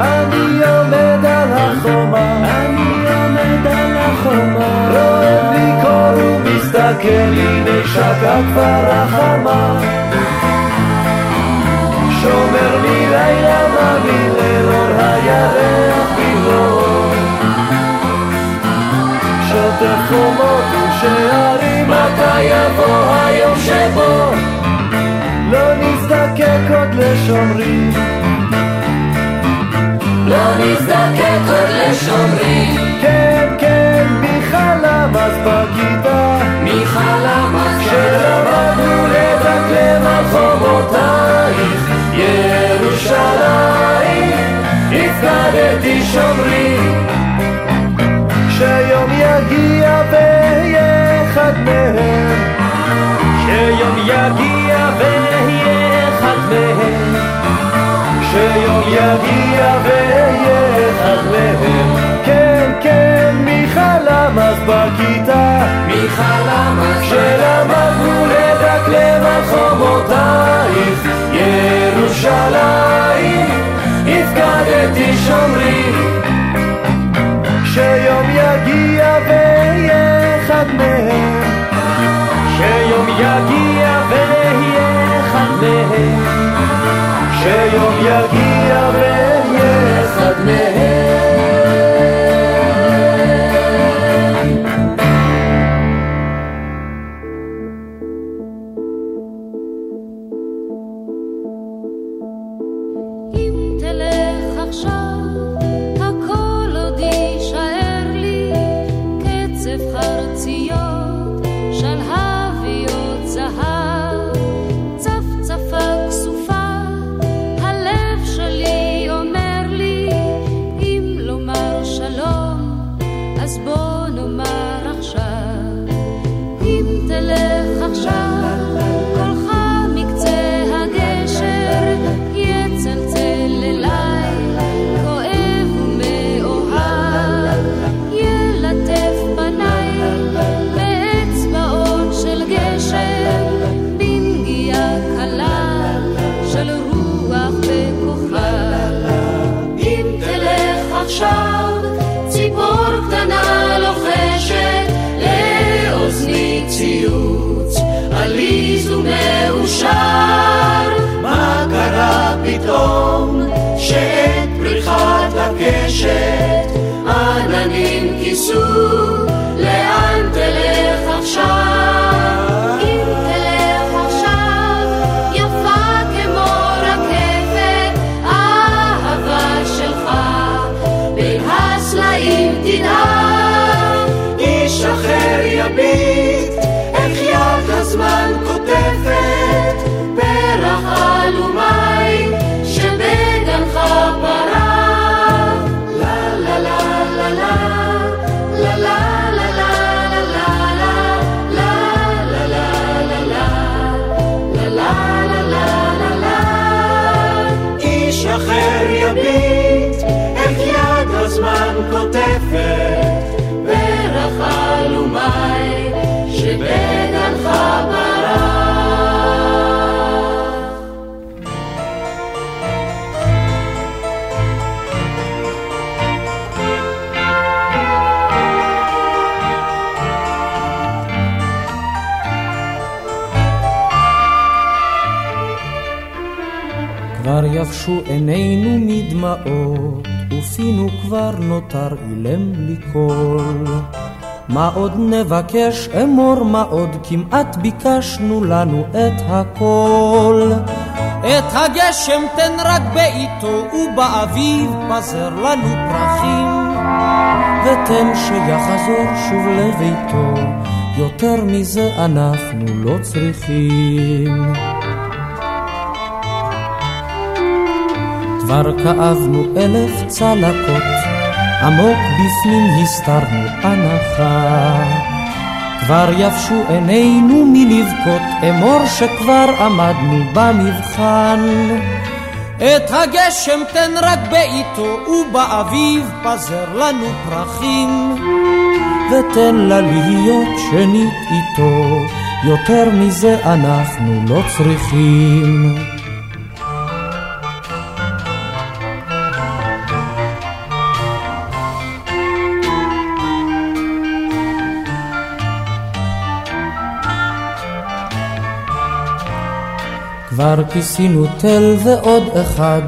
אני עומד על החומה. אני עומד על החומה. רואה בלי קור ומסתכל הנה שקע כבר החמה שוטף חומות ושערים מתי יבוא היום שבו? לא נזדקק עוד לשומרים. לא נזדקק עוד לשומרים. כן כן מי חלם אז בכיתה מי חלם אז כשלמדנו לדקלם על חומותייך ירושלים הפקדתי שומרים יגיע ואהיה אחד מהם. שיום יגיע ואהיה אחד מהם. שיום יגיע ואהיה אחד מהם. כן כן מי חלם אז בכיתה מי חלם אז כשלמדנו לדקלם על חומותייך. ירושלים הפקדתי שומרים. שיום יגיע שיום יגיע ואהיה אחד מהם. אם תלך עכשיו, יבשו עינינו מדמעות, ופינו כבר נותר אילם לי קול. מה עוד נבקש אמור מה עוד כמעט ביקשנו לנו את הכל. את הגשם תן רק בעיתו ובאביב פזר לנו פרחים ותן שיחזור שוב לביתו יותר מזה אנחנו לא צריכים. כבר כאבנו אלף צלקות, עמוק בפנים הסתרנו הנחה. כבר יבשו עינינו מלבכות, אמור שכבר עמדנו במבחן. את הגשם תן רק בעיתו, ובאביב פזר לנו פרחים. ותן לה להיות שנית איתו, יותר מזה אנחנו לא צריכים. כבר כיסינו תל ועוד אחד,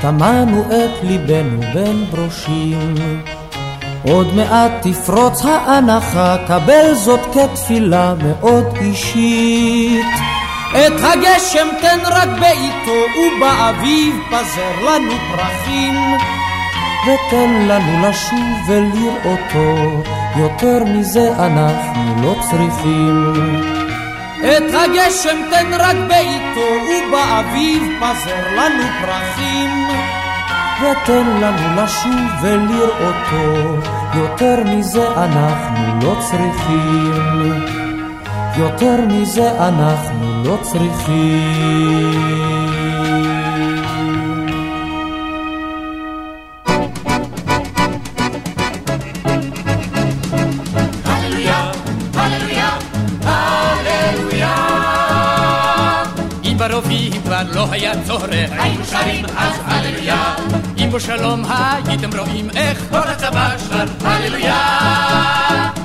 טמנו את ליבנו בין ברושים. עוד מעט תפרוץ האנחה, קבל זאת כתפילה מאוד אישית. את הגשם תן רק בעיתו, ובאביב פזר לנו פרחים. ותן לנו לשוב ולראותו, יותר מזה אנחנו לא צריכים. את הגשם תן רק בעיתו, ובאביב פזר לנו פרחים. ותן לנו לשוב ולראותו, יותר מזה אנחנו לא צריכים. יותר מזה אנחנו לא צריכים. היה צורך, היינו שרים אז הללויה. אם בשלום הייתם רואים איך כל הצבא שר הללויה.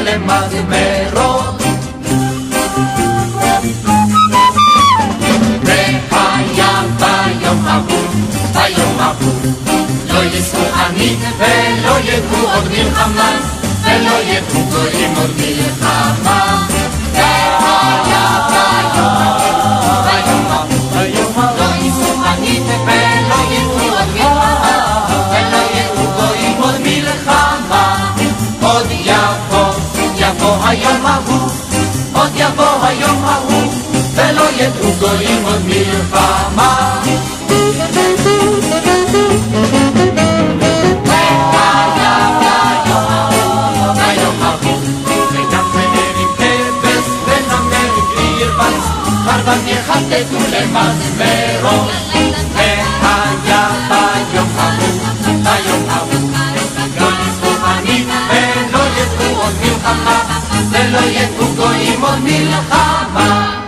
למזמרות והיה ביום ההוא, ביום ההוא לא יישאו ענית ולא ידעו עוד מלחמה ולא ידעו גויים עוד מלחמה חרבן יחטטו למזמרו והיה ביום ההוא, ביום ההוא. לא יזכו ענית ולא ידעו עוד מלחמה ולא ידעו גויים עוד מלחמה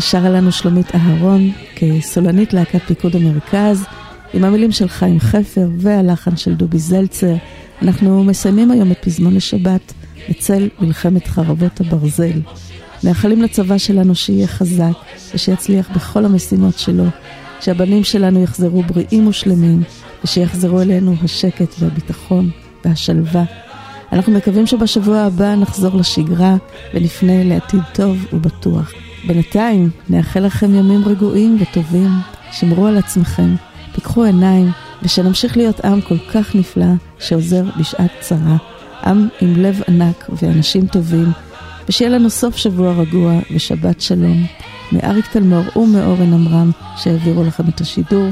ששרה לנו שלומית אהרון כסולנית להקת פיקוד המרכז, עם המילים של חיים חפר והלחן של דובי זלצר, אנחנו מסיימים היום את פזמון לשבת בצל מלחמת חרבות הברזל. מאחלים לצבא שלנו שיהיה חזק ושיצליח בכל המשימות שלו, שהבנים שלנו יחזרו בריאים ושלמים ושיחזרו אלינו השקט והביטחון והשלווה. אנחנו מקווים שבשבוע הבא נחזור לשגרה ונפנה לעתיד טוב ובטוח. בינתיים נאחל לכם ימים רגועים וטובים, שמרו על עצמכם, פיקחו עיניים, ושנמשיך להיות עם כל כך נפלא שעוזר בשעת צרה. עם עם לב ענק ואנשים טובים, ושיהיה לנו סוף שבוע רגוע ושבת שלום. מאריק תלמור ומאורן עמרם שהעבירו לכם את השידור,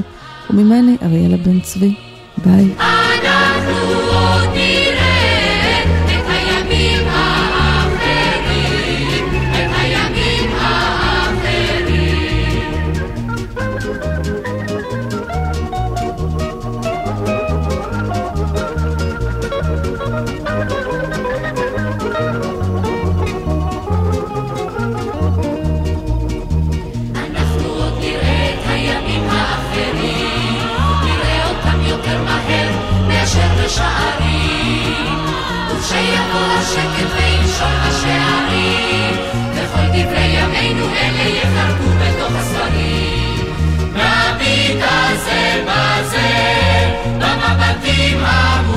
וממני אריאלה בן צבי. ביי. my